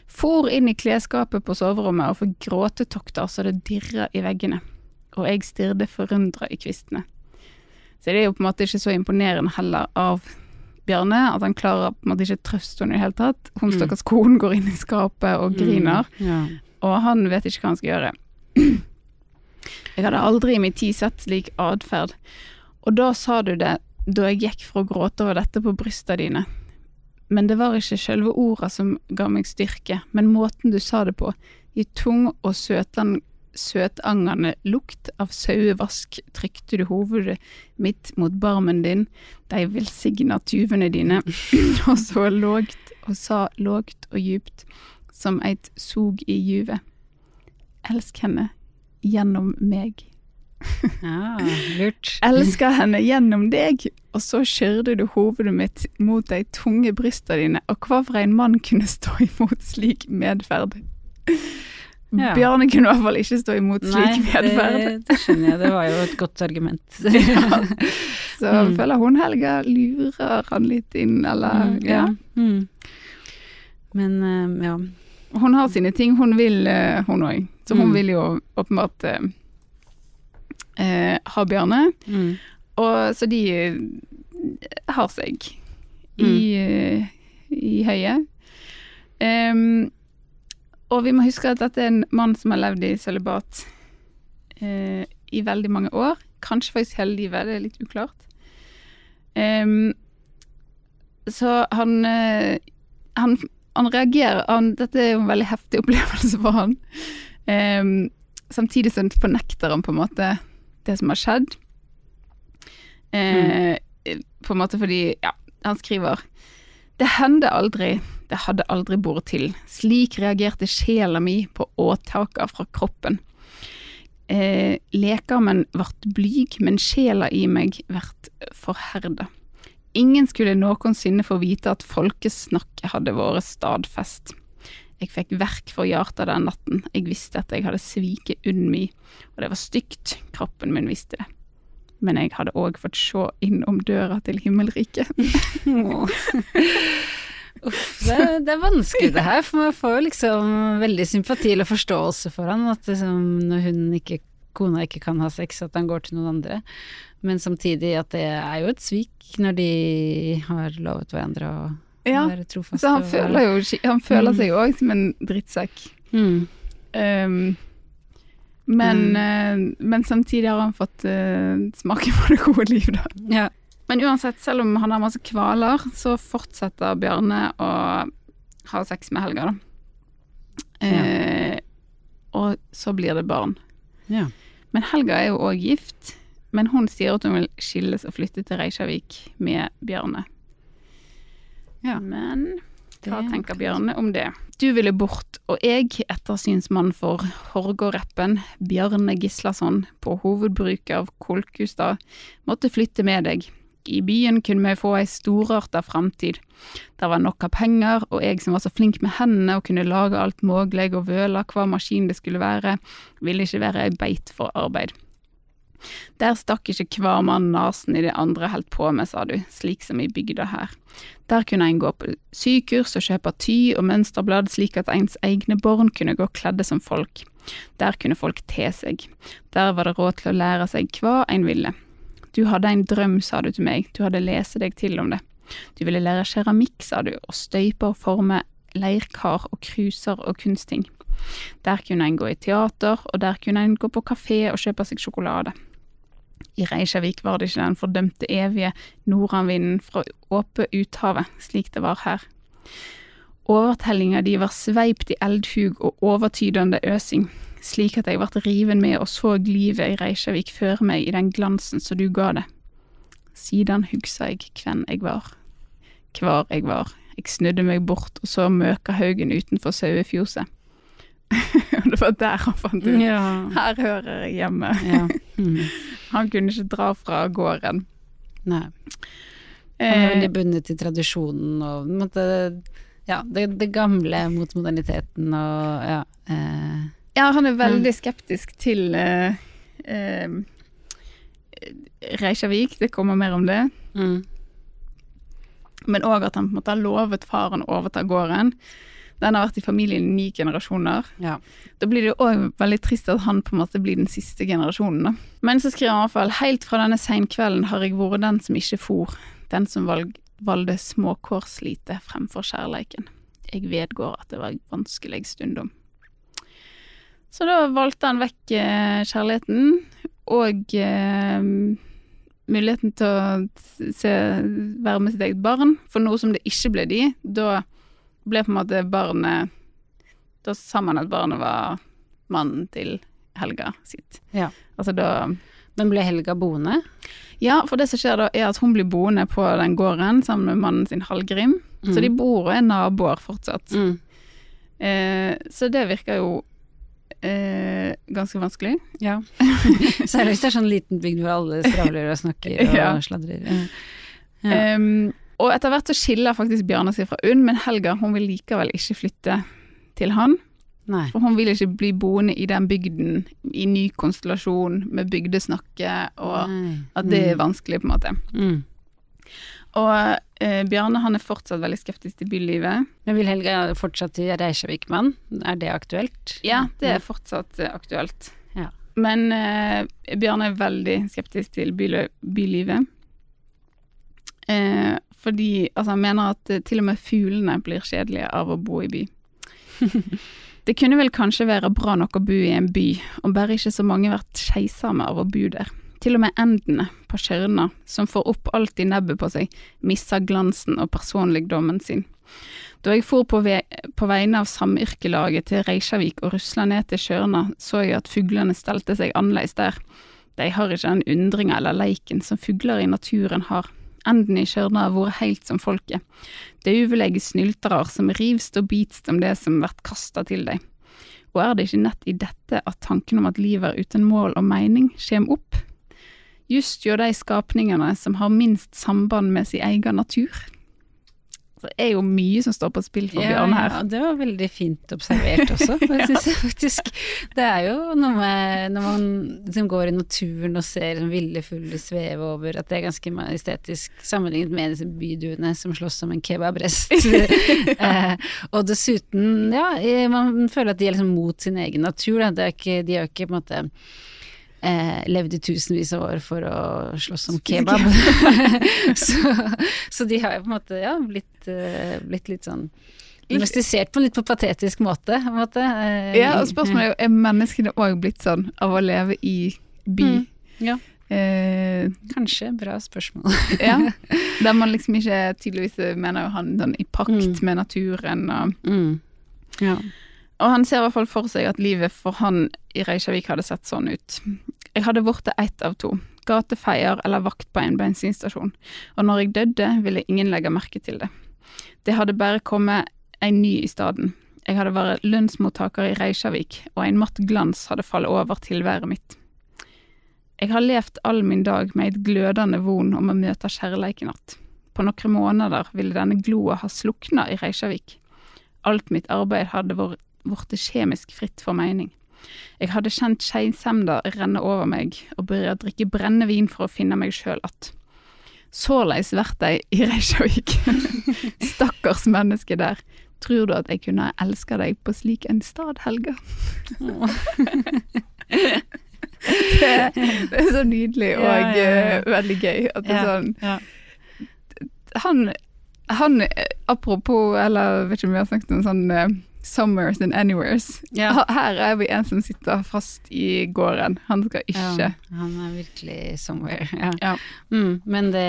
[SPEAKER 1] For inn i klesskapet på soverommet og få gråtetokter så det dirra i veggene. Og jeg stirret forundra i kvistene. Så det er jo på en måte ikke så imponerende heller av Bjarne, at han klarer på en måte ikke trøste henne i det hele tatt. Hun
[SPEAKER 2] Mm.
[SPEAKER 1] stakkars kone går inn i skapet og griner,
[SPEAKER 2] Mm. Ja.
[SPEAKER 1] og han vet ikke hva han skal gjøre. Jeg hadde aldri i min tid sett slik atferd. Og da sa du det da jeg gikk for å gråte over dette på brysta dine. Men det var ikke selve orda som ga meg styrke, men måten du sa det på. I tung og søtan, søtangende lukt av sauevask trykte du hovedet mitt mot barmen din, de velsigna tuvene dine, og så lågt og sa lågt og djupt, som eit sog i juvet. Elsk henne gjennom meg.
[SPEAKER 2] ja, lurt.
[SPEAKER 1] Elsker henne gjennom deg, og så skjørte du hovedet mitt mot de tunge brysta dine, og hva for en mann kunne stå imot slik medferd?
[SPEAKER 2] Ja.
[SPEAKER 1] Bjørnen kunne i hvert fall ikke stå imot slik
[SPEAKER 2] Nei,
[SPEAKER 1] medferd.
[SPEAKER 2] det, det skjønner jeg. Det var jo et godt argument.
[SPEAKER 1] Så
[SPEAKER 2] Mm.
[SPEAKER 1] føler hun Helga lurer han litt inn, eller
[SPEAKER 2] Mm,
[SPEAKER 1] ja.
[SPEAKER 2] Mm. Men eh, ja.
[SPEAKER 1] Hun har sine ting hun vil, eh, hun òg. Så hun
[SPEAKER 2] Mm.
[SPEAKER 1] vil jo åpenbart uh, ha Bjørne.
[SPEAKER 2] Mm.
[SPEAKER 1] Og så de har seg i, uh, i høyet. Em, og vi må huske at dette er en mann som har levd i sølibat eh, i veldig mange år. Kanskje faktisk hele livet, det er litt uklart. Um, så han, eh, han Han reagerer han, Dette er jo en veldig heftig opplevelse for han. Um, samtidig så fornekter han på en måte det som har skjedd. Eh, På en måte fordi, ja, han skriver Det hender aldri, det hadde aldri båret til. Slik reagerte sjela mi på åtaka fra kroppen. Eh, lekarmen vart blyg, men sjela i meg vert forherda. Ingen skulle noensinne få vite at folkesnakket hadde vært stadfest. Jeg fikk verk for hjertet den natten, jeg visste at jeg hadde sviket unn mi, og det var stygt, kroppen min visste det. Men jeg hadde òg fått se innom døra til himmelriket.
[SPEAKER 2] Uff, det, det er vanskelig det her, for man får jo liksom veldig sympati eller forståelse for han, at liksom når hun ikke, kona ikke kan ha sex, at han går til noen andre. Men samtidig at det er jo et svik når de har lovet hverandre å
[SPEAKER 1] Ja,
[SPEAKER 2] være trofaste.
[SPEAKER 1] Så han føler jo Han føler
[SPEAKER 2] Mm.
[SPEAKER 1] seg jo òg som en drittsekk.
[SPEAKER 2] mm.
[SPEAKER 1] Um, men,
[SPEAKER 2] Mm.
[SPEAKER 1] eh, men samtidig har han fått uh, smake på det gode liv, da.
[SPEAKER 2] Ja.
[SPEAKER 1] Men uansett, selv om han har masse kvaler, så fortsetter Bjarne å ha sex med Helga, da. Eh, og så blir det barn.
[SPEAKER 2] ja.
[SPEAKER 1] Men Helga er jo òg gift, men hun sier at hun vil skilles og flytte til Reykjavik med Bjarne.
[SPEAKER 2] Ja.
[SPEAKER 1] Men hva tenker Bjarne om det? Du ville bort, og jeg, ettersynsmann for Horgård-rappen, Bjarne Gislason, på hovedbruket av Kolkustad, måtte flytte med deg. I byen kunne vi få ei storarta framtid. Det var nok av penger, og jeg som var så flink med hendene og kunne lage alt mulig og vøle hva maskin det skulle være, ville ikke være ei beit for arbeid. Der stakk ikke hver mann nesen i det andre holdt på med, sa du, slik som i bygda her. Der kunne en gå på sykurs og kjøpe ty og mønsterblad slik at ens egne barn kunne gå kledde som folk. Der kunne folk te seg. Der var det råd til å lære seg hva en ville. Du hadde en drøm, sa du til meg, du hadde lest deg til om det. Du ville lære keramikk, sa du, og støype og forme leirkar og kruser og kunstting. Der kunne en gå i teater, og der kunne en gå på kafé og kjøpe seg sjokolade. I Reykjavik var det ikke den fordømte evige nordanvinden fra åpe uthavet, slik det var her. Overtellinga di var sveipt i eldhug og overtydende øsing, slik at jeg ble riven med og så livet i Reykjavik før meg i den glansen som du ga det. Siden hugsa jeg hvem jeg var. hvor jeg var. Jeg snudde meg bort og så møkahaugen utenfor sauefjoset. Og det var der han fant ut.
[SPEAKER 2] Ja.
[SPEAKER 1] Her hører jeg hjemme.
[SPEAKER 2] ja. Mm.
[SPEAKER 1] Han kunne ikke dra fra gården.
[SPEAKER 2] Nei. Han er
[SPEAKER 1] Eh,
[SPEAKER 2] veldig bundet til tradisjonen og måtte, ja, det, det gamle mot moderniteten og ja. Eh,
[SPEAKER 1] ja, han er veldig skeptisk til uh, uh, Reykjavik, det kommer mer om det.
[SPEAKER 2] mm.
[SPEAKER 1] Men òg at han på en måte har lovet faren å overta gården. Den har vært i familien i ni generasjoner.
[SPEAKER 2] ja.
[SPEAKER 1] Da blir det jo òg veldig trist at han på en måte blir den siste generasjonen. Da. Men så skriver han i hvert fall helt fra denne seinkvelden har jeg vært den som ikke for, den som valg, valgte småkårslite fremfor kjærleiken. Jeg vedgår at det var vanskelig stundom. Så da valgte han vekk eh, kjærligheten og eh, muligheten til å se, være med sitt eget barn. For noe som det ikke ble de, da ble på en måte barnet Da sa man at barnet var mannen til Helga sitt.
[SPEAKER 2] Ja.
[SPEAKER 1] Altså da
[SPEAKER 2] Men ble Helga boende?
[SPEAKER 1] Ja, for det som skjer da, er at hun blir boende på den gården sammen med mannen sin Hallgrim. Så de bor og er naboer fortsatt.
[SPEAKER 2] Mm.
[SPEAKER 1] Eh, så det virker jo eh, ganske vanskelig.
[SPEAKER 2] Ja. Særlig hvis det er sånn liten bygd hvor alle skravler og snakker og
[SPEAKER 1] Ja.
[SPEAKER 2] sladrer. Ja.
[SPEAKER 1] Um, og etter hvert så skiller faktisk Bjarne seg fra Unn, men Helga hun vil likevel ikke flytte til han.
[SPEAKER 2] Nei.
[SPEAKER 1] For hun vil ikke bli boende i den bygden i ny konstellasjon med bygdesnakke, og
[SPEAKER 2] Nei.
[SPEAKER 1] at det er vanskelig, på en måte.
[SPEAKER 2] Mm.
[SPEAKER 1] Og eh, Bjarne han er fortsatt veldig skeptisk til bylivet.
[SPEAKER 2] Men vil Helga fortsatt til Reykjavik-mann? Er det aktuelt?
[SPEAKER 1] Ja, det er fortsatt eh, aktuelt.
[SPEAKER 2] Ja.
[SPEAKER 1] Men eh, Bjarne er veldig skeptisk til byli- bylivet. Eh, fordi altså, han mener at eh, til og med fuglene blir kjedelige av å bo i by. det kunne vel kanskje være bra nok å bo i en by, om bare ikke så mange vært keisame av å bo der. Til og med endene på Tjørna, som får opp alt i nebbet på seg, mister glansen og personligdommen sin. Da jeg for på, ve på vegne av samyrkelaget til Reykjavik og rusla ned til kjørna, så jeg at fuglene stelte seg annerledes der. De har ikke den undringa eller leiken som fugler i naturen har. Enden i kjørna har vært heilt som folket. Dauvelege snyltarar som rivst og bitst om det som vert kasta til dei. Og er det ikke nett i dette at tanken om at livet er uten mål og mening, kjem opp? Just hjå de skapningene som har minst samband med sin egen natur. Så det er jo mye som står på spill for Bjørn her.
[SPEAKER 2] Ja, det var veldig fint observert også, faktisk. Det er jo noe med når man liksom går i naturen og ser ville fugler sveve over, at det er ganske estetisk sammenlignet med disse byduene som slåss om en kebabrest. eh, og dessuten, ja, man føler at de er liksom mot sin egen natur, da. Det er ikke, de er jo ikke på en måte eh, levde tusenvis av år for å slåss om kebab. så, så, de har jo på en måte ja, blitt, uh, blitt litt sånn Domestisert på en litt på patetisk måte. På måte.
[SPEAKER 1] Uh, ja, og spørsmålet er jo er menneskene òg blitt sånn av å leve i by? Mm,
[SPEAKER 2] ja. Eh, Kanskje. Bra spørsmål.
[SPEAKER 1] ja. Der man liksom ikke tydeligvis mener jo han sånn i pakt mm. med naturen og mm.
[SPEAKER 2] Ja.
[SPEAKER 1] Og han ser i hvert fall for seg at livet for han i Reykjavik hadde sett sånn ut. Jeg hadde blitt ett av to, gatefeier eller vakt på en bensinstasjon, og når jeg døde, ville ingen legge merke til det. Det hadde bare kommet en ny i staden. Jeg hadde vært lønnsmottaker i Reykjavik, og en matt glans hadde fallet over tilværet mitt. Jeg har levd all min dag med et glødende von om å møte kjærleiken att. På noen måneder ville denne gloa ha slukna i Reykjavik. Alt mitt arbeid hadde vært kjemisk fritt for mening. Jeg hadde kjent skeisemda renne over meg og begynte å drikke brennevin for å finne meg sjøl att. Såleis vert dei i Reykjavik. Stakkars menneske der. Tror du at jeg kunne elska deg på slik en stad, Helga? det, det, er så nydelig og ja, ja, ja. Uh, veldig gøy. At det er sånn Han, han Apropos, eller vet ikke om vi har snakket om sånn uh, Somewheres and Anywheres. Ja. Her er vi en som sitter fast i gården. Han skal ikke ja,
[SPEAKER 2] Han er virkelig somewhere, ja. ja. Mm, men det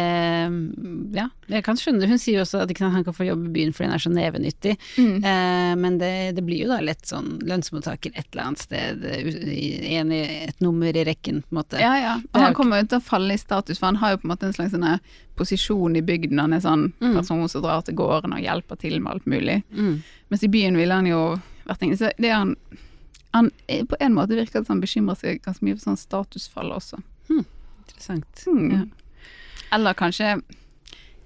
[SPEAKER 2] Ja, jeg kan skjønne det. Hun sier jo også at han kan få jobb i byen fordi han er så nevenyttig. Mm. Eh, men det, det, blir jo da lett sånn lønnsmottaker et eller annet sted, en i et nummer i rekken, på en måte.
[SPEAKER 1] Ja, ja. Og han kommer jo til å falle i status, for han har jo på en måte en slags sånn posisjon i bygden. Han er sånn mm. person som drar til gården og hjelper til med alt mulig. Mm. Mens i byen ville han jo vært ingen Så det er han han På en måte virker det som han bekymrer seg ganske mye for sånn statusfall også.
[SPEAKER 2] Mm. Interessant.
[SPEAKER 1] Hmm. Ja. Eller kanskje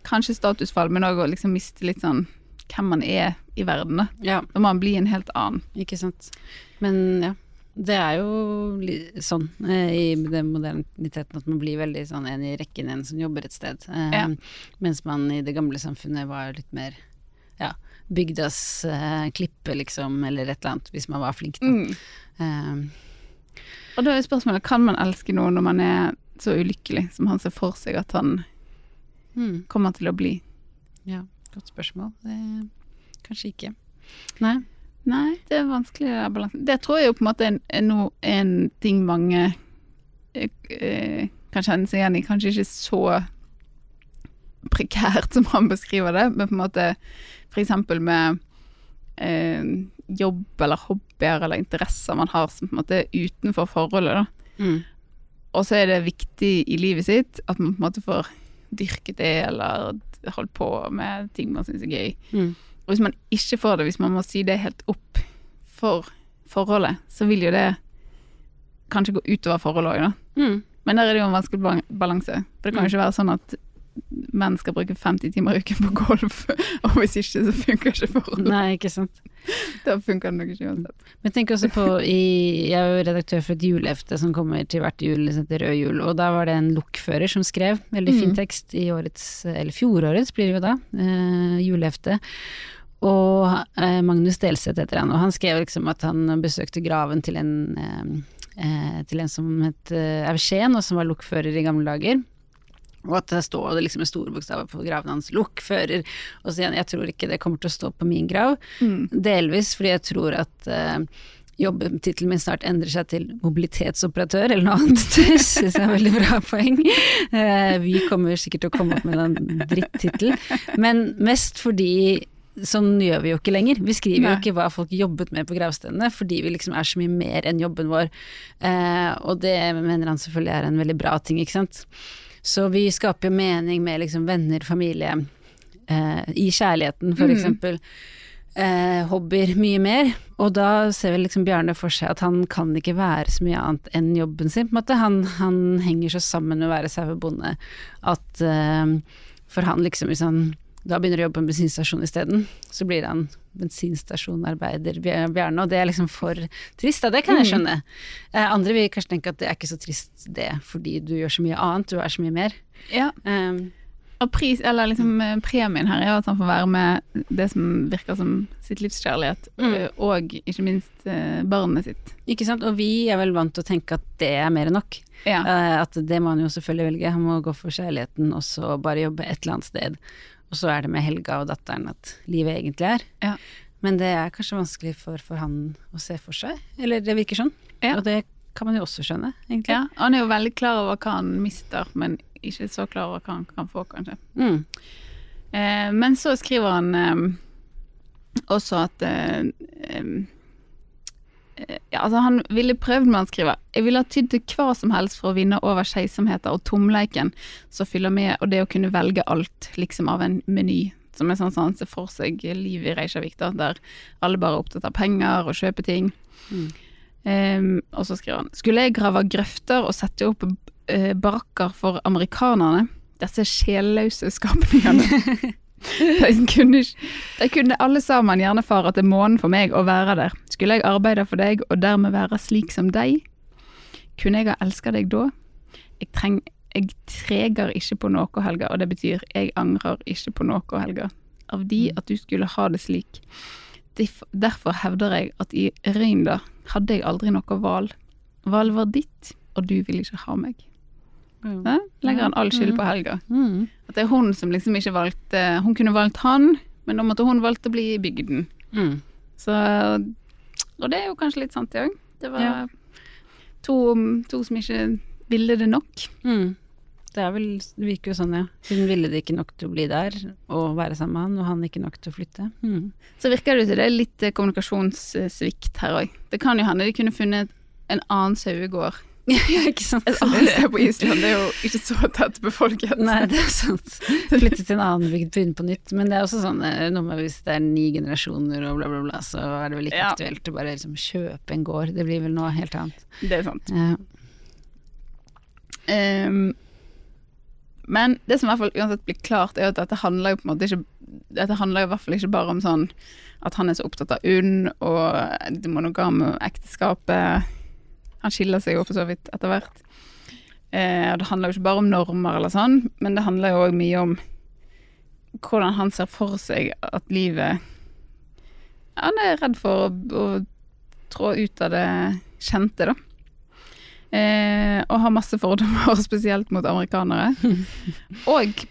[SPEAKER 1] Kanskje statusfall, men òg å liksom miste litt sånn hvem man er i verden.
[SPEAKER 2] Ja.
[SPEAKER 1] Da må man bli en helt annen.
[SPEAKER 2] Ikke sant. Men ja. Det er jo sånn eh, i den moderniteten at man blir veldig sånn en i rekken, en som jobber et sted. Eh, ja. Mens man i det gamle samfunnet var litt mer ja, bygdas uh, klippe, liksom, eller et eller annet, hvis man var flink, da. Mm.
[SPEAKER 1] Um. og da er spørsmålet, kan man elske noen når man er så ulykkelig som han ser for seg at han mm. kommer til å bli?
[SPEAKER 2] Ja, godt spørsmål. Det, kanskje ikke. Nei.
[SPEAKER 1] Nei, det er vanskelig balanse. Det tror jeg jo på en måte er, er no, en ting mange eh, eh, kan kjenne seg igjen i. Kanskje ikke så prekært som han beskriver det, men på en måte f.eks. med eh, jobb eller hobbyer eller interesser man har som på en måte er utenfor forholdet, da. Mm. Og så er det viktig i livet sitt at man på en måte får dyrket det, eller holdt på med ting man syns er gøy. Mm. Og hvis man ikke får det, hvis man må si det helt opp for forholdet, så vil jo det kanskje gå utover forholdet òg, da. Mm. Men der er det jo en vanskelig balanse. For det kan jo mm. ikke være sånn at menn skal bruke 50 timer i uken på golf, og hvis ikke, så funker ikke forholdet.
[SPEAKER 2] Nei, ikke sant.
[SPEAKER 1] Da funker det nok ikke uansett.
[SPEAKER 2] Men tenk også på i, Jeg er jo redaktør for et julehefte som kommer til hvert jul, som heter Rød jul, og da var det en lokfører som skrev veldig fin mm. tekst i årets, eller fjorårets blir det jo da, eh, julehefte. Og eh, Magnus Delseth heter han, og han skrev liksom at han besøkte graven til en, eh, eh til en som het eh, Eugen, og som var lokfører i gamle dager. Og at det står det liksom med store bokstaver på graven hans 'lokfører'. Og så igjen, jeg tror ikke det kommer til å stå på min grav. Mm. Delvis fordi jeg tror at eh, jobbtittelen min snart endrer seg til mobilitetsoperatør eller noe annet. Det syns jeg er veldig bra poeng. Eh, vi kommer sikkert til å komme opp med en drittittel, men mest fordi Sånn gjør vi jo ikke lenger. Vi skriver
[SPEAKER 1] Nei.
[SPEAKER 2] jo ikke hva folk jobbet med på gravstedene, fordi vi liksom er så mye mer enn jobben vår. Eh, og det mener han selvfølgelig er en veldig bra ting, ikke sant. Så vi skaper jo mening med liksom venner, familie, eh, i kjærligheten for
[SPEAKER 1] Mm.
[SPEAKER 2] eksempel. Eh, hobbyer, mye mer. Og da ser vel liksom Bjarne for seg at han kan ikke være så mye annet enn jobben sin, på en måte. Han, han henger så sammen med å være sauebonde at eh, for han liksom, hvis han da begynner å jobbe på en bensinstasjon isteden, så blir han bensinstasjonarbeider Bjar- Bjarne, og det er liksom for trist, da. Det kan jeg skjønne. Eh, andre vil kanskje tenke at det er ikke så trist det, fordi du gjør så mye annet, du er så mye mer.
[SPEAKER 1] Ja.
[SPEAKER 2] Um,
[SPEAKER 1] Og pris, eller liksom eh, premien her er at han får være med det som virker som sitt livskjærlighet,
[SPEAKER 2] Mm.
[SPEAKER 1] eh, og ikke minst barnet sitt.
[SPEAKER 2] ikke sant. Og vi er vel vant til å tenke at det er mer enn nok.
[SPEAKER 1] Ja.
[SPEAKER 2] At det må han jo selvfølgelig velge. Han må gå for kjærligheten og så bare jobbe et eller annet sted. Og så er det med Helga og datteren at livet egentlig er.
[SPEAKER 1] Ja.
[SPEAKER 2] Men det er kanskje vanskelig for, for han å se for seg. Eller det virker sånn.
[SPEAKER 1] Ja.
[SPEAKER 2] Og det kan man jo også skjønne, egentlig.
[SPEAKER 1] ja. Han er jo veldig klar over hva han mister, men ikke så klar over hva han kan få, kanskje.
[SPEAKER 2] Mm.
[SPEAKER 1] Eh, men så skriver han eh, også at eh, eh, ja, altså Han ville prøvd med han skriver Jeg ville ha tydd til hva som helst for å vinne over keisomheter og tomleiken som fyller med, og det å kunne velge alt, liksom av en meny. Som er sånn som han ser for seg livet i Reykjavik, da, der alle bare er opptatt av penger og kjøpe ting.
[SPEAKER 2] Mm.
[SPEAKER 1] Um, og så skriver han Skulle jeg grave grøfter og sette opp eh, barakker for amerikanerne, disse sjelløse skapningene de kunne, de kunne alle sammen gjerne fare til månen for meg og være der. Skulle jeg arbeide for deg og dermed være slik som deg? Kunne jeg ha elska deg da? Jeg, treng, jeg treger ikke på noe, Helga, og det betyr jeg angrer ikke på noe, Helga. Av de at du skulle ha det slik. Derfor hevder jeg at i Røynda hadde jeg aldri noe val. Val var ditt, og du ville ikke ha meg. Hæ? Legger han all skyld på Helga.
[SPEAKER 2] Mm.
[SPEAKER 1] At det er hun som liksom ikke valgte Hun kunne valgt han, men da måtte hun valgt å bli i bygden.
[SPEAKER 2] Mm.
[SPEAKER 1] Så Og det er jo kanskje litt sant, det òg. Det var
[SPEAKER 2] Ja.
[SPEAKER 1] to, to som ikke ville det nok.
[SPEAKER 2] Mm. Det er vel, det virker jo sånn, ja. Hun ville det ikke nok til å bli der og være sammen med han, og han ikke nok til å flytte. Mm.
[SPEAKER 1] Så virker det som det er litt eh, kommunikasjonssvikt her òg. Det kan jo hende de kunne funnet en annen sauegård
[SPEAKER 2] ja, ikke sant.
[SPEAKER 1] et annet sted på Island. Det er jo ikke så tett befolket.
[SPEAKER 2] Nei, det er sant. Flytte til en annen bygd, begynne på nytt. Men det er også sånn eh, noe med hvis det er ni generasjoner og bla, bla, bla, så er det vel ikke
[SPEAKER 1] Ja.
[SPEAKER 2] aktuelt å bare liksom kjøpe en gård. Det blir vel noe helt annet.
[SPEAKER 1] Det er sant.
[SPEAKER 2] Ja.
[SPEAKER 1] Um, men det som i hvert fall uansett blir klart, er at dette handler jo på en måte ikke Dette handler jo i hvert fall ikke bare om sånn at han er så opptatt av UNN og det monogame ekteskapet. Han skiller seg jo for så vidt etter hvert. Eh, og det handler jo ikke bare om normer eller sånn, men det handler jo òg mye om hvordan han ser for seg at livet Han er redd for å, å trå ut av det kjente, da. Eh, og har masse fordommer, spesielt mot amerikanere. Og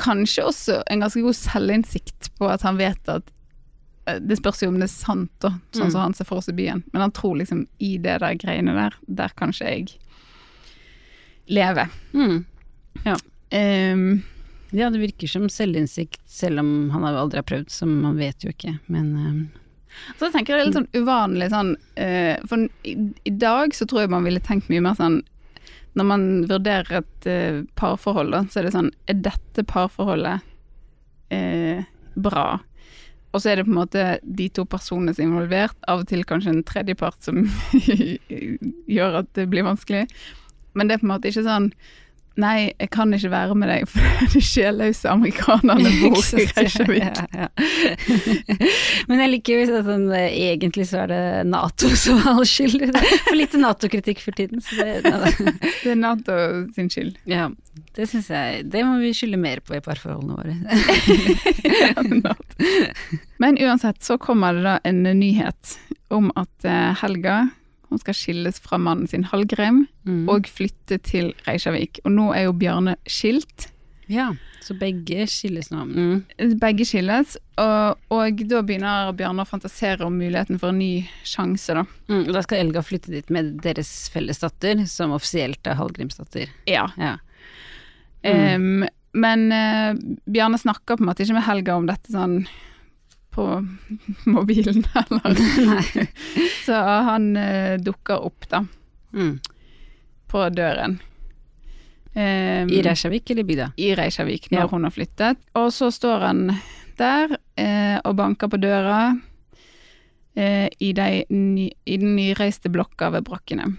[SPEAKER 1] kanskje også en ganske god selvinnsikt på at han vet at Det spørs jo om det er sant, da, sånn
[SPEAKER 2] Mm.
[SPEAKER 1] som han ser for seg byen. Men han tror liksom i det der greiene der, der kanskje jeg lever.
[SPEAKER 2] Mm.
[SPEAKER 1] Ehm,
[SPEAKER 2] ja, det virker som selvinnsikt, selv om han har aldri har prøvd, så man vet jo ikke. Men um.
[SPEAKER 1] Så jeg tenker det er litt sånn uvanlig sånn uh, For i, i dag så tror jeg man ville tenkt mye mer sånn Når man vurderer et uh, parforhold, da, så er det sånn Er dette parforholdet uh, bra? Og så er det på en måte de to personene som er involvert, av og til kanskje en tredjepart som gjør at det blir vanskelig. Men det er på en måte ikke sånn Nei, jeg kan ikke være med deg, for de sjelløse amerikanerne bor i? Reykjavik.
[SPEAKER 2] Ja, ja. Men jeg liker jo at sånn, egentlig så er det Nato som har all skyld. For lite Nato-kritikk for tiden. Så det,
[SPEAKER 1] Det er Nato sin skyld.
[SPEAKER 2] ja, det syns jeg Det må vi skylde mer på i parforholdene våre.
[SPEAKER 1] Men uansett så kommer det da en nyhet om at eh, Helga hun skal skilles fra mannen sin Hallgrim
[SPEAKER 2] Mm.
[SPEAKER 1] og flytte til Reykjavik. Og nå er jo Bjarne skilt,
[SPEAKER 2] Ja, så begge skilles nå. Mm.
[SPEAKER 1] Begge skilles, og, og da begynner Bjarne å fantasere om muligheten for en ny sjanse, da.
[SPEAKER 2] Mm. Og da skal Elga flytte dit med deres felles datter, som offisielt er Hallgrimsdatter.
[SPEAKER 1] Ja.
[SPEAKER 2] Ja.
[SPEAKER 1] Um, men uh, Bjarne snakker på en måte ikke med Helga om dette sånn på mobilen, eller Så han eh, dukker opp, da,
[SPEAKER 2] Mm.
[SPEAKER 1] på døren. Um,
[SPEAKER 2] I Reykjavik eller i bygda?
[SPEAKER 1] i Reykjavik når
[SPEAKER 2] Ja.
[SPEAKER 1] hun har flyttet. Og så står han der eh, og banker på døra eh, i, de, ny, i den nyreiste blokka ved brakkene.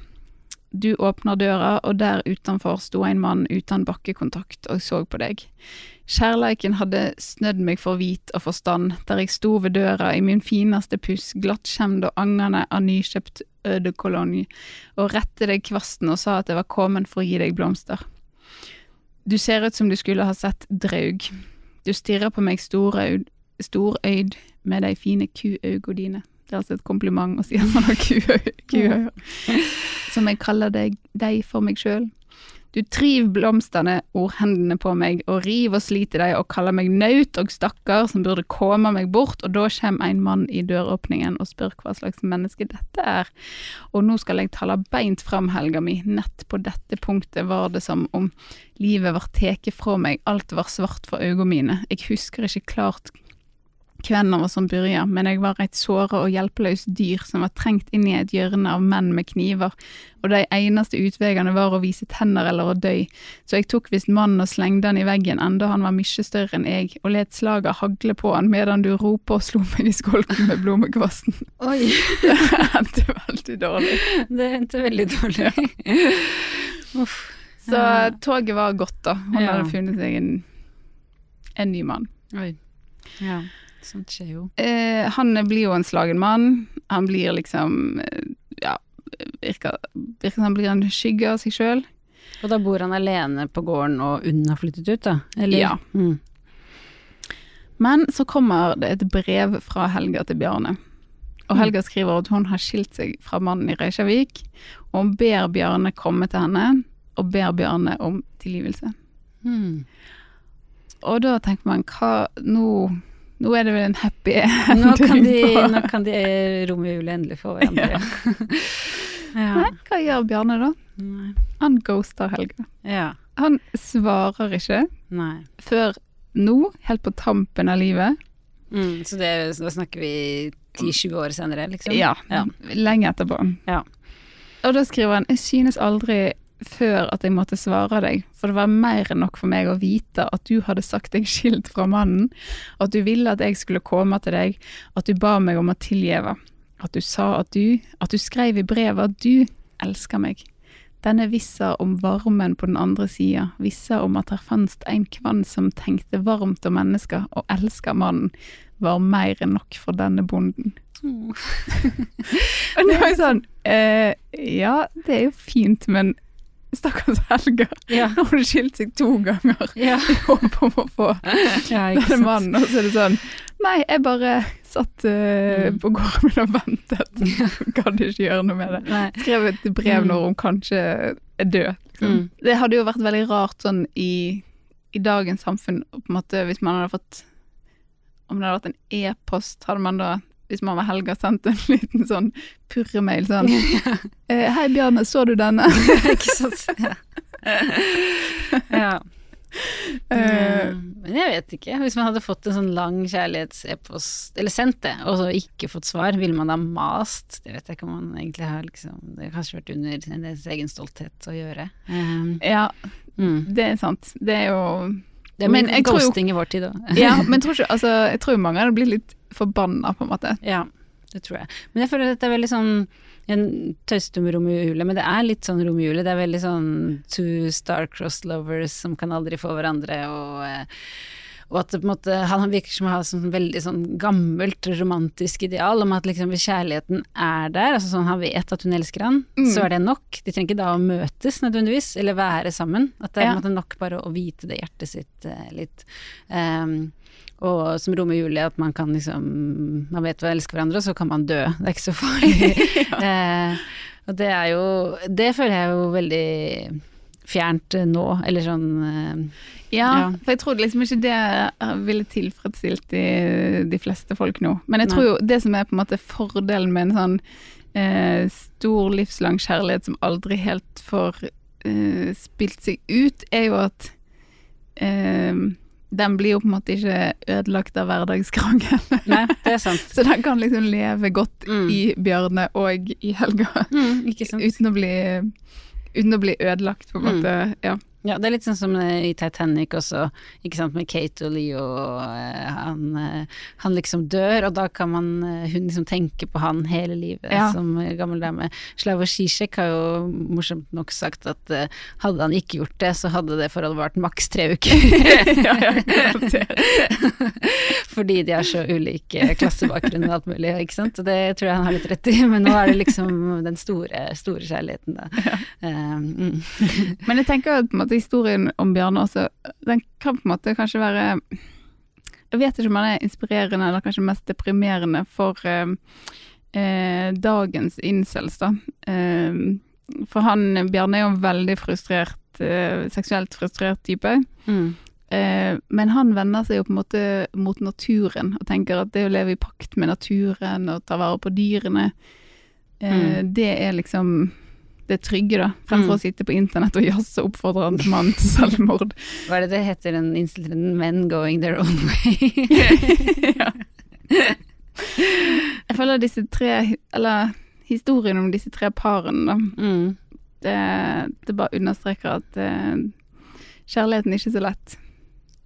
[SPEAKER 1] Du åpner døra, og der utenfor sto en mann uten bakkekontakt og så på deg. Kjærleiken hadde snødd meg for hvit og forstand, der jeg sto ved døra i min fineste puss, glattskjemd og angende av nykjøpt ødekolonje, og rette deg kvasten og sa at jeg var kommet for å gi deg blomster. Du ser ut som du skulle ha sett draug. Du stirrer på meg storøyd, storøyd med de fine kuøynene dine. Det er altså et kompliment å si at man har kuøy- kuøyne. Som jeg kaller deg, deg for meg sjøl. Du triv blomstene ordhendene på meg, og riv og sliter deg og kaller meg naut og stakkar som burde komme meg bort, og da kommer en mann i døråpningen og spør hva slags menneske dette er. Og nå skal jeg tale beint fram helga mi, nett på dette punktet var det som om livet var teke fra meg, alt var svart for øynene mine, jeg husker ikke klart hvem av oss som begynner, men jeg var et såra og hjelpeløst dyr som var trengt inn i et hjørne av menn med kniver, og de eneste utveiene var å vise tenner eller å dø, så jeg tok visst mannen og slengte han i veggen enda han var mye større enn jeg, og let slaget hagle på han medan du roper og slo meg i skolten med blomkvasten.
[SPEAKER 2] Oi,
[SPEAKER 1] Det endte veldig dårlig.
[SPEAKER 2] det endte veldig dårlig. Uff.
[SPEAKER 1] Så
[SPEAKER 2] Ja.
[SPEAKER 1] toget var godt, da. Hun
[SPEAKER 2] Ja.
[SPEAKER 1] hadde funnet seg en, en ny mann.
[SPEAKER 2] Oi. Ja, sånt skjer jo.
[SPEAKER 1] Eh, han blir jo en slagen mann. Han blir liksom eh, Ja, virker, virker som han blir en skygge av seg sjøl.
[SPEAKER 2] Og da bor han alene på gården og Unn har flyttet ut, da? Eller?
[SPEAKER 1] Ja.
[SPEAKER 2] Mm.
[SPEAKER 1] Men så kommer det et brev fra Helga til Bjarne. Og Helga skriver at hun har skilt seg fra mannen i Reykjavik, og hun ber Bjarne komme til henne, og ber Bjarne om tilgivelse.
[SPEAKER 2] Mm.
[SPEAKER 1] Og da tenker man hva Nå, nå er det vel en happy
[SPEAKER 2] Nå kan
[SPEAKER 1] ending
[SPEAKER 2] de,
[SPEAKER 1] på
[SPEAKER 2] nå kan de Romeo og Julie endelig få hverandre. Ja.
[SPEAKER 1] Nei, hva gjør Bjarne da?
[SPEAKER 2] Nei.
[SPEAKER 1] Han ghoster Helge.
[SPEAKER 2] Ja.
[SPEAKER 1] Han svarer ikke
[SPEAKER 2] Nei.
[SPEAKER 1] før nå, helt på tampen av livet.
[SPEAKER 2] Mm, så det, da snakker vi 10-20 år senere, liksom?
[SPEAKER 1] Ja,
[SPEAKER 2] Ja.
[SPEAKER 1] lenge etterpå.
[SPEAKER 2] Ja.
[SPEAKER 1] Og da skriver han Jeg synes aldri før at jeg måtte svare deg, for det var mer enn nok for meg å vite at du hadde sagt deg skilt fra mannen, at du ville at jeg skulle komme til deg, at du ba meg om å tilgjeve, at du sa at du, at du skrev i brevet at du elsker meg. Denne vissa om varmen på den andre sida, vissa om at det fantes en kvann som tenkte varmt om mennesker og elska mannen, var mer enn nok for denne bonden.
[SPEAKER 2] Mm.
[SPEAKER 1] Og det var jo sånn eh, Ja, det er jo fint, men stakkars Helga.
[SPEAKER 2] Ja.
[SPEAKER 1] Nå har hun skilt seg to ganger
[SPEAKER 2] Ja.
[SPEAKER 1] i håp om å få
[SPEAKER 2] ja,
[SPEAKER 1] denne mannen, og så er det sånn Nei, jeg bare satt uh,
[SPEAKER 2] Mm.
[SPEAKER 1] på gården min og ventet. Gadd ikke gjøre noe med det.
[SPEAKER 2] Nei.
[SPEAKER 1] Skrev et brev
[SPEAKER 2] Mm.
[SPEAKER 1] når hun kanskje er død. Liksom.
[SPEAKER 2] Mm.
[SPEAKER 1] Det hadde jo vært veldig rart sånn i, i dagens samfunn, på en måte, hvis man hadde fått Om det hadde vært en e-post, hadde man da hvis man var Helga, sendte en liten sånn purremail sånn eh, Hei Bjarne, så du denne?
[SPEAKER 2] ikke sant. Ja. ja.
[SPEAKER 1] Uh,
[SPEAKER 2] Men jeg vet ikke. Hvis man hadde fått en sånn lang kjærlighets-e-post, eller sendt det, og så ikke fått svar, ville man da mast? Det vet jeg ikke om man egentlig har liksom Det har kanskje vært under ens egen stolthet å gjøre. Um,
[SPEAKER 1] ja,
[SPEAKER 2] mm.
[SPEAKER 1] det er sant. Det er jo
[SPEAKER 2] Det er
[SPEAKER 1] Men jeg jo-
[SPEAKER 2] ghosting i vår tid òg.
[SPEAKER 1] Ja, men tror ikke, altså, jeg tror mange hadde blitt litt forbanna, på en måte.
[SPEAKER 2] Ja, det tror jeg. Men jeg føler at det er veldig sånn en tøyste Romeo og men det er litt sånn og Det er veldig sånn two star-crossed lovers som kan aldri få hverandre, og, eh, og at måte, han virker som å ha sånn veldig sånn gammelt romantisk ideal om at liksom hvis kjærligheten er der, altså sånn han vet at hun elsker han,
[SPEAKER 1] Mm.
[SPEAKER 2] så er det nok. De trenger ikke da å møtes nødvendigvis, eller være sammen. At det er
[SPEAKER 1] Ja.
[SPEAKER 2] måte nok bare å vite det hjertet sitt eh, litt. Um, og som Romeo og Julie, at man kan liksom Man vet hva elsker hverandre, og så kan man dø. Det er ikke så farlig. eh, og det er jo Det føler jeg jo veldig fjernt eh, nå, eller sånn eh,
[SPEAKER 1] Ja,
[SPEAKER 2] Ja.
[SPEAKER 1] for jeg trodde liksom ikke det ville tilfredsstilt de, de fleste folk nå. Men jeg
[SPEAKER 2] Nei.
[SPEAKER 1] tror jo det som er på en måte fordelen med en sånn eh, stor livslang kjærlighet som aldri helt får eh, spilt seg ut, er jo at eh, den blir jo på en måte ikke ødelagt av hverdagskrangel.
[SPEAKER 2] Nei, det er sant.
[SPEAKER 1] Så den kan liksom leve godt
[SPEAKER 2] Mm.
[SPEAKER 1] i Bjørne og i Helga,
[SPEAKER 2] Mm,
[SPEAKER 1] uten å bli Uten å bli ødelagt, på en
[SPEAKER 2] Mm.
[SPEAKER 1] Ja.
[SPEAKER 2] Ja, det er litt sånn som eh, i Titanic også, ikke sant, med Kate og Leo, eh, han, eh, han liksom dør, og da kan man, hun liksom tenke på han hele livet
[SPEAKER 1] Ja.
[SPEAKER 2] som gammel dame. Slavoj Zizek har jo morsomt nok sagt at hadde han ikke gjort det, så hadde det forholdet vart maks tre uker.
[SPEAKER 1] ja, ja.
[SPEAKER 2] Fordi de har så ulike klassebakgrunn og alt mulig, ikke sant. Og det tror jeg han har litt rett i, men nå er det liksom den store, store kjærligheten, da. Eh, mm.
[SPEAKER 1] Men jeg tenker at på en måte historien om Bjarne også, den kan på en måte kanskje være Jeg vet ikke om han er inspirerende eller kanskje mest deprimerende for eh, eh, dagens incels, da. Eh, for han Bjarne er jo en veldig frustrert, eh, seksuelt frustrert type.
[SPEAKER 2] Mm.
[SPEAKER 1] Eh, men han vender seg jo på en måte mot naturen og tenker at det å leve i pakt med naturen og ta vare på dyrene, eh, det er liksom det trygge, da. Fremfor
[SPEAKER 2] Mm.
[SPEAKER 1] å sitte på internett og jazze oppfordrende oppfordre mann til selvmord.
[SPEAKER 2] Hva er det det heter, den innstillingen 'Men going their own way'?
[SPEAKER 1] Jeg føler disse tre, eller historien om disse tre parene, da,
[SPEAKER 2] mm.
[SPEAKER 1] det, det bare understreker at uh, kjærligheten er ikke så lett.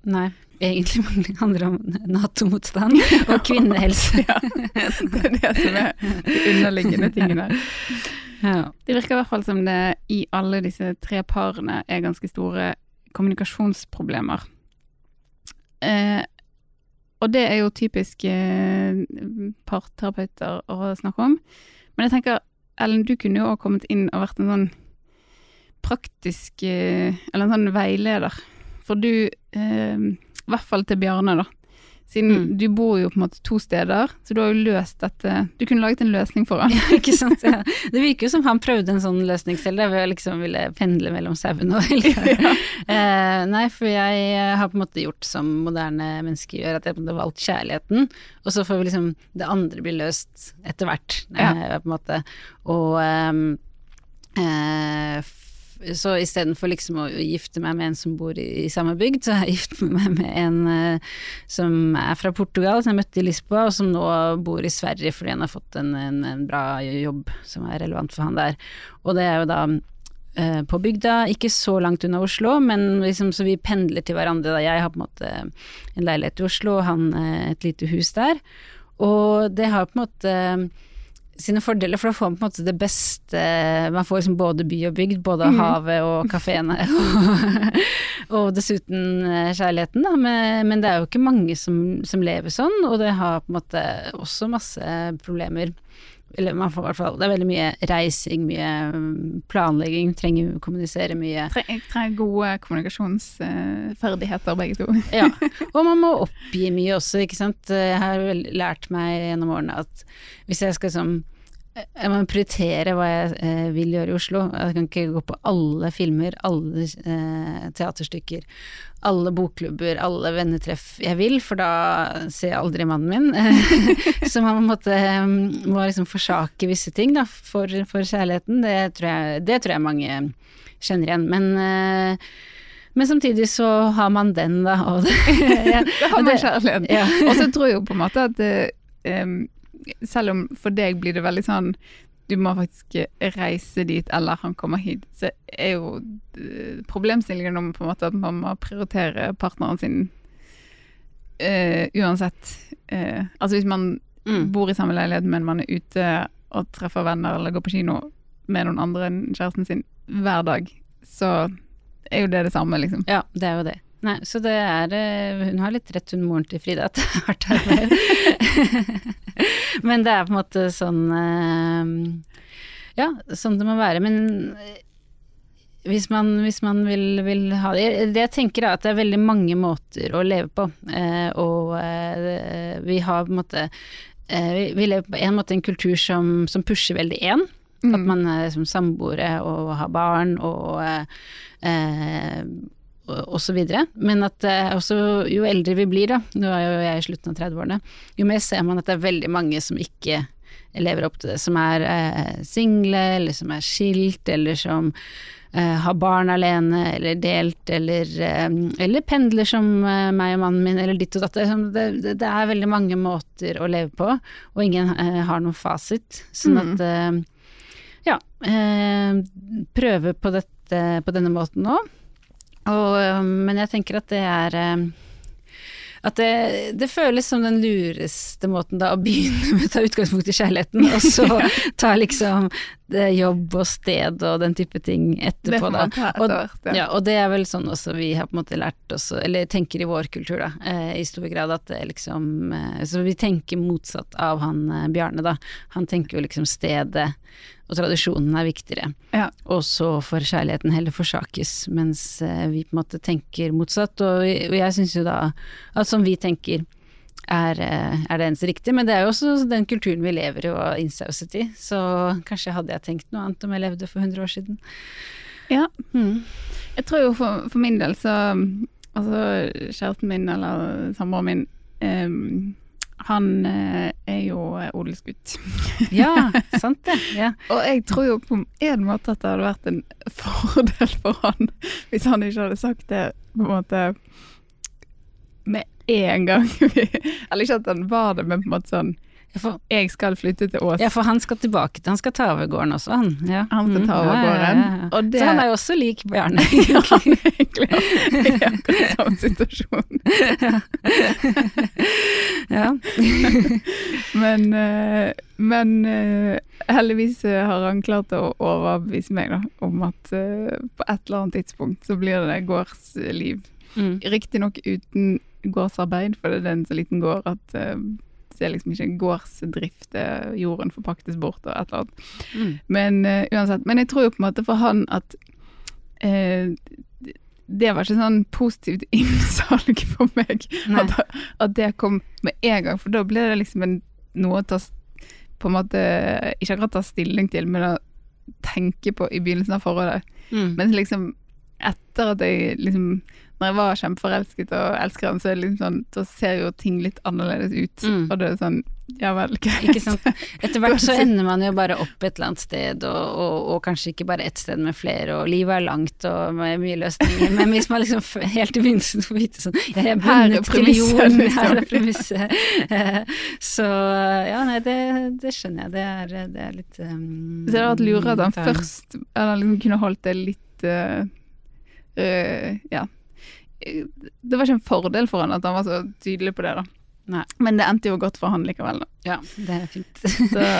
[SPEAKER 2] Nei, egentlig handler det om Nato-motstand og kvinnehelse.
[SPEAKER 1] Ja, det er det som er de underliggende tingene.
[SPEAKER 2] Ja.
[SPEAKER 1] Det virker i hvert fall som det i alle disse tre parene er ganske store kommunikasjonsproblemer. Eh, og det er jo typisk eh, parterapeuter å snakke om. Men jeg tenker, Ellen, du kunne jo òg kommet inn og vært en sånn praktisk eh, Eller en sånn veileder. For du, eh, i hvert fall til Bjarne, da. Siden
[SPEAKER 2] Mm.
[SPEAKER 1] du bor jo på en måte to steder, så du har jo løst dette Du kunne laget en løsning for han.
[SPEAKER 2] Ikke sant? Ja. Det virker jo som han prøvde en sånn løsning selv, ved å liksom ville pendle mellom sauene og elgene. eh, nei, for jeg har på en måte gjort som moderne mennesker gjør, at jeg på en måte har valgt kjærligheten, og så får vi liksom det andre bli løst etter hvert, eh, på en måte. Og ehm, eh, så istedenfor liksom å gifte meg med en som bor i, i samme bygd, så har jeg giftet meg med en uh, som er fra Portugal, som jeg møtte i Lisboa, og som nå bor i Sverige fordi han har fått en, en, en bra jobb som er relevant for han der. Og det er jo da uh, på bygda, ikke så langt unna Oslo, men liksom så vi pendler til hverandre. Da. Jeg har på en måte en leilighet i Oslo, og han uh, et lite hus der. Og det har på en måte sine fordeler, for da får man på en måte det beste Man får liksom både by og bygd, både havet og kafeene, og, og dessuten eh, kjærligheten, da. Men, men det er jo ikke mange som, som lever sånn, og det har på en måte også masse problemer. Eller man får i hvert fall Det er veldig mye reising, mye mm, planlegging, trenger å kommunisere mye.
[SPEAKER 1] Trenger, trenger gode kommunikasjonsferdigheter, begge to.
[SPEAKER 2] Ja, og man må oppgi mye også, ikke sant. Jeg har lært meg gjennom årene at hvis jeg skal sånn jeg må prioritere hva jeg eh, vil gjøre i Oslo. Jeg kan ikke gå på alle filmer, alle eh, teaterstykker, alle bokklubber, alle vennetreff jeg vil, for da ser jeg aldri mannen min. Så man måtte, mm, må liksom forsake visse ting da, for, for kjærligheten. Det tror, jeg, det tror jeg mange kjenner igjen. Men eh, men samtidig så har man den, da. Og det, ja,
[SPEAKER 1] det har man
[SPEAKER 2] kjærligheten.
[SPEAKER 1] kjærlighet.
[SPEAKER 2] Ja.
[SPEAKER 1] Og så tror jeg jo på en måte at eh, em, selv om for deg blir det veldig sånn du må faktisk reise dit, eller han kommer hit, så er jo eh, problemstillingen om på en måte at man må prioritere partneren sin uh, uansett. Uh, altså hvis man
[SPEAKER 2] Mm.
[SPEAKER 1] bor i samme leilighet, men man er ute og treffer venner eller går på kino med noen andre enn kjæresten sin hver dag, så er jo det det samme, liksom.
[SPEAKER 2] Ja, det er jo det. Nei, så det er eh, Hun har litt rett, hun moren til Frida, at det er hardt arbeid. Men det er på en måte sånn eh, Ja, sånn det må være. Men eh, hvis man, hvis man vil, vil ha det Det jeg tenker er at det er veldig mange måter å leve på. Eh, og vi har på en måte eh, vi, lever på en måte en kultur som, som pusher veldig én. At man er liksom samboere og har barn og eh, og, så videre. Men at eh, også jo eldre vi blir, da, nå er jo jeg i slutten av 30-årene, jo mer ser man at det er veldig mange som ikke lever opp til det, som er eh, single, eller som er skilt, eller som eh, har barn alene, eller delt, eller, eh, eller pendler som eh, meg og mannen min, eller ditt og datt. Det, det, det er veldig mange måter å leve på, og ingen eh, har noen fasit. Sånn at eh, ja, eh, prøve på, dette, på denne måten nå. Og, eh, men jeg tenker at det er eh, at det, det føles som den lureste måten da å begynne med å ta utgangspunkt i kjærligheten, og så ta liksom det jobb og sted og den type ting etterpå, da. Og, ja, og det er vel sånn også vi har på en måte lært oss, eller tenker i vår kultur, da, eh, i stor grad at det liksom eh, Så vi tenker motsatt av han eh, Bjarne, da. Han tenker jo liksom stedet og tradisjonen er viktigere.
[SPEAKER 1] Ja.
[SPEAKER 2] Og så får kjærligheten heller forsakes, mens eh, vi på en måte tenker motsatt. Og, jeg syns jo da at som vi tenker er, eh, er det eneste riktige, men det er jo også den kulturen vi lever i og innsauset i, så kanskje hadde jeg tenkt noe annet om jeg levde for 100 år siden.
[SPEAKER 1] Ja.
[SPEAKER 2] Mm.
[SPEAKER 1] Jeg tror jo for, for min del så Altså, kjæresten min, eller samboeren min, ehm, han eh, er jo eh, odelsgutt.
[SPEAKER 2] Ja, sant det. Ja.
[SPEAKER 1] Og jeg tror jo på en måte at det hadde vært en fordel for han hvis han ikke hadde sagt det på en måte med en gang. Eller ikke at han var det, men på en måte sånn
[SPEAKER 2] for,
[SPEAKER 1] Jeg skal flytte til Ås.
[SPEAKER 2] ja, for han skal tilbake til Han skal ta over gården også, han. Ja.
[SPEAKER 1] Han skal ta over
[SPEAKER 2] Mm, ja, ja,
[SPEAKER 1] gården,
[SPEAKER 2] ja, ja.
[SPEAKER 1] og det-
[SPEAKER 2] Så han er jo også lik Bjarne.
[SPEAKER 1] Ja, er egentlig i akkurat samme situasjon.
[SPEAKER 2] ja.
[SPEAKER 1] Men, eh, men eh, heldigvis eh, har han klart å overbevise meg da, om at på et eller annet tidspunkt så blir det gårdsliv.
[SPEAKER 2] Mm.
[SPEAKER 1] Riktignok uten gårdsarbeid, for det er en så liten gård at det liksom ikke gårdsdrift, eh, jorden forpaktes bort og et eller annet.
[SPEAKER 2] Mm.
[SPEAKER 1] Men uh, uansett, men jeg tror jo på en måte for han at uh, det var ikke sånn positivt innsalg for meg at, at det kom med en gang, for da ble det liksom en, noe å ta på en måte Ikke akkurat ta stilling til, men å tenke på i begynnelsen av forholdet.
[SPEAKER 2] Mm.
[SPEAKER 1] Men liksom etter at jeg liksom Når jeg var kjempeforelsket og elsker han, så liksom sånn Da ser jo ting litt annerledes ut.
[SPEAKER 2] Mm.
[SPEAKER 1] Og det er sånn Ja vel, greit.
[SPEAKER 2] Etter hvert så ender man jo bare opp et eller annet sted, og, og, og kanskje ikke bare ett sted med flere, og livet er langt og med mye løsninger, men hvis man liksom helt i begynnelsen får vite sånn Jeg er bundet til jorden,
[SPEAKER 1] liksom.
[SPEAKER 2] her er premisset. Så ja, nei, det, det skjønner jeg. Det er, det er litt um,
[SPEAKER 1] Så det hadde vært lurere at han først Eller liksom kunne holdt det litt uh, uh, Ja. Det var ikke en fordel for han at han var så tydelig på det, da.
[SPEAKER 2] Nei.
[SPEAKER 1] Men det endte jo godt for han likevel, da.
[SPEAKER 2] Ja, det er fint.
[SPEAKER 1] Så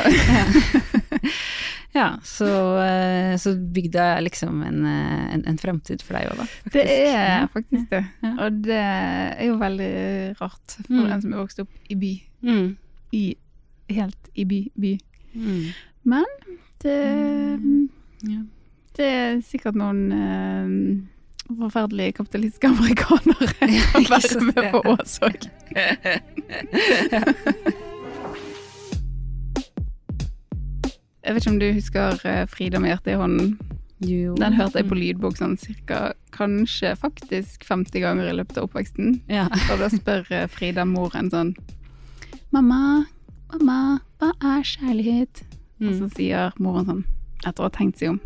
[SPEAKER 2] Ja, så, eh, så jeg liksom en, eh, en, en fremtid for deg òg, da.
[SPEAKER 1] det er faktisk det.
[SPEAKER 2] Ja.
[SPEAKER 1] Og det er jo veldig rart for
[SPEAKER 2] Mm.
[SPEAKER 1] en som er vokst opp i by.
[SPEAKER 2] Mm.
[SPEAKER 1] I, helt i by. by.
[SPEAKER 2] Mm.
[SPEAKER 1] Det,
[SPEAKER 2] Ja.
[SPEAKER 1] det er sikkert noen eh, forferdelige kapitalistiske amerikanere
[SPEAKER 2] å
[SPEAKER 1] være med på. Òg. Jeg vet ikke om du husker eh, Frida med hjertet i hånden.
[SPEAKER 2] Jo.
[SPEAKER 1] Den hørte jeg på lydbok sånn cirka, kanskje faktisk 50 ganger i løpet av oppveksten.
[SPEAKER 2] Ja.
[SPEAKER 1] Og da spør eh, Frida moren sånn Mamma, mamma, hva er kjærlighet? Og så
[SPEAKER 2] Mm.
[SPEAKER 1] sier moren sånn, etter å ha tenkt seg om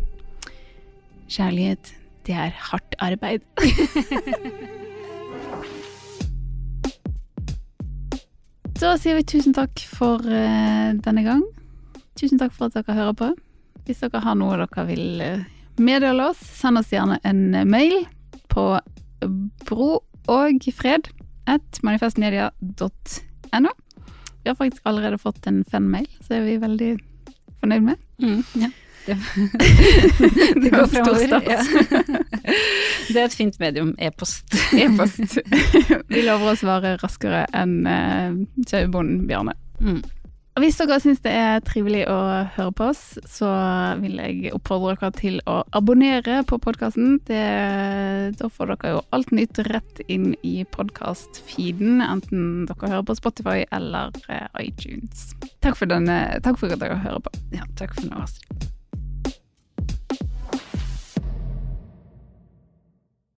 [SPEAKER 1] Kjærlighet, det er hardt arbeid. Så sier vi tusen takk for uh, denne gang. Tusen takk for at dere hører på. Hvis dere har noe dere vil eh, meddele oss, send oss gjerne en eh, mail på bro og fred at manifestmedia.no. Vi har faktisk allerede fått en fanmail, så er vi veldig fornøyd med.
[SPEAKER 2] Mm, ja. Det,
[SPEAKER 1] Det
[SPEAKER 2] går
[SPEAKER 1] stas.
[SPEAKER 2] Ja. Det er et fint medium. E-post.
[SPEAKER 1] E-post. vi lover å svare raskere enn uh, sauebonden Bjarne.
[SPEAKER 2] Mm.
[SPEAKER 1] Hvis dere syns det er trivelig å høre på oss, så vil jeg oppfordre dere til å abonnere på podkasten. Da får dere jo alt nytt rett inn i podkast-feeden, enten dere hører på Spotify eller eh, iTunes. Takk for, denne, takk for at dere hører på.
[SPEAKER 2] Ja, takk for nå, Astrid.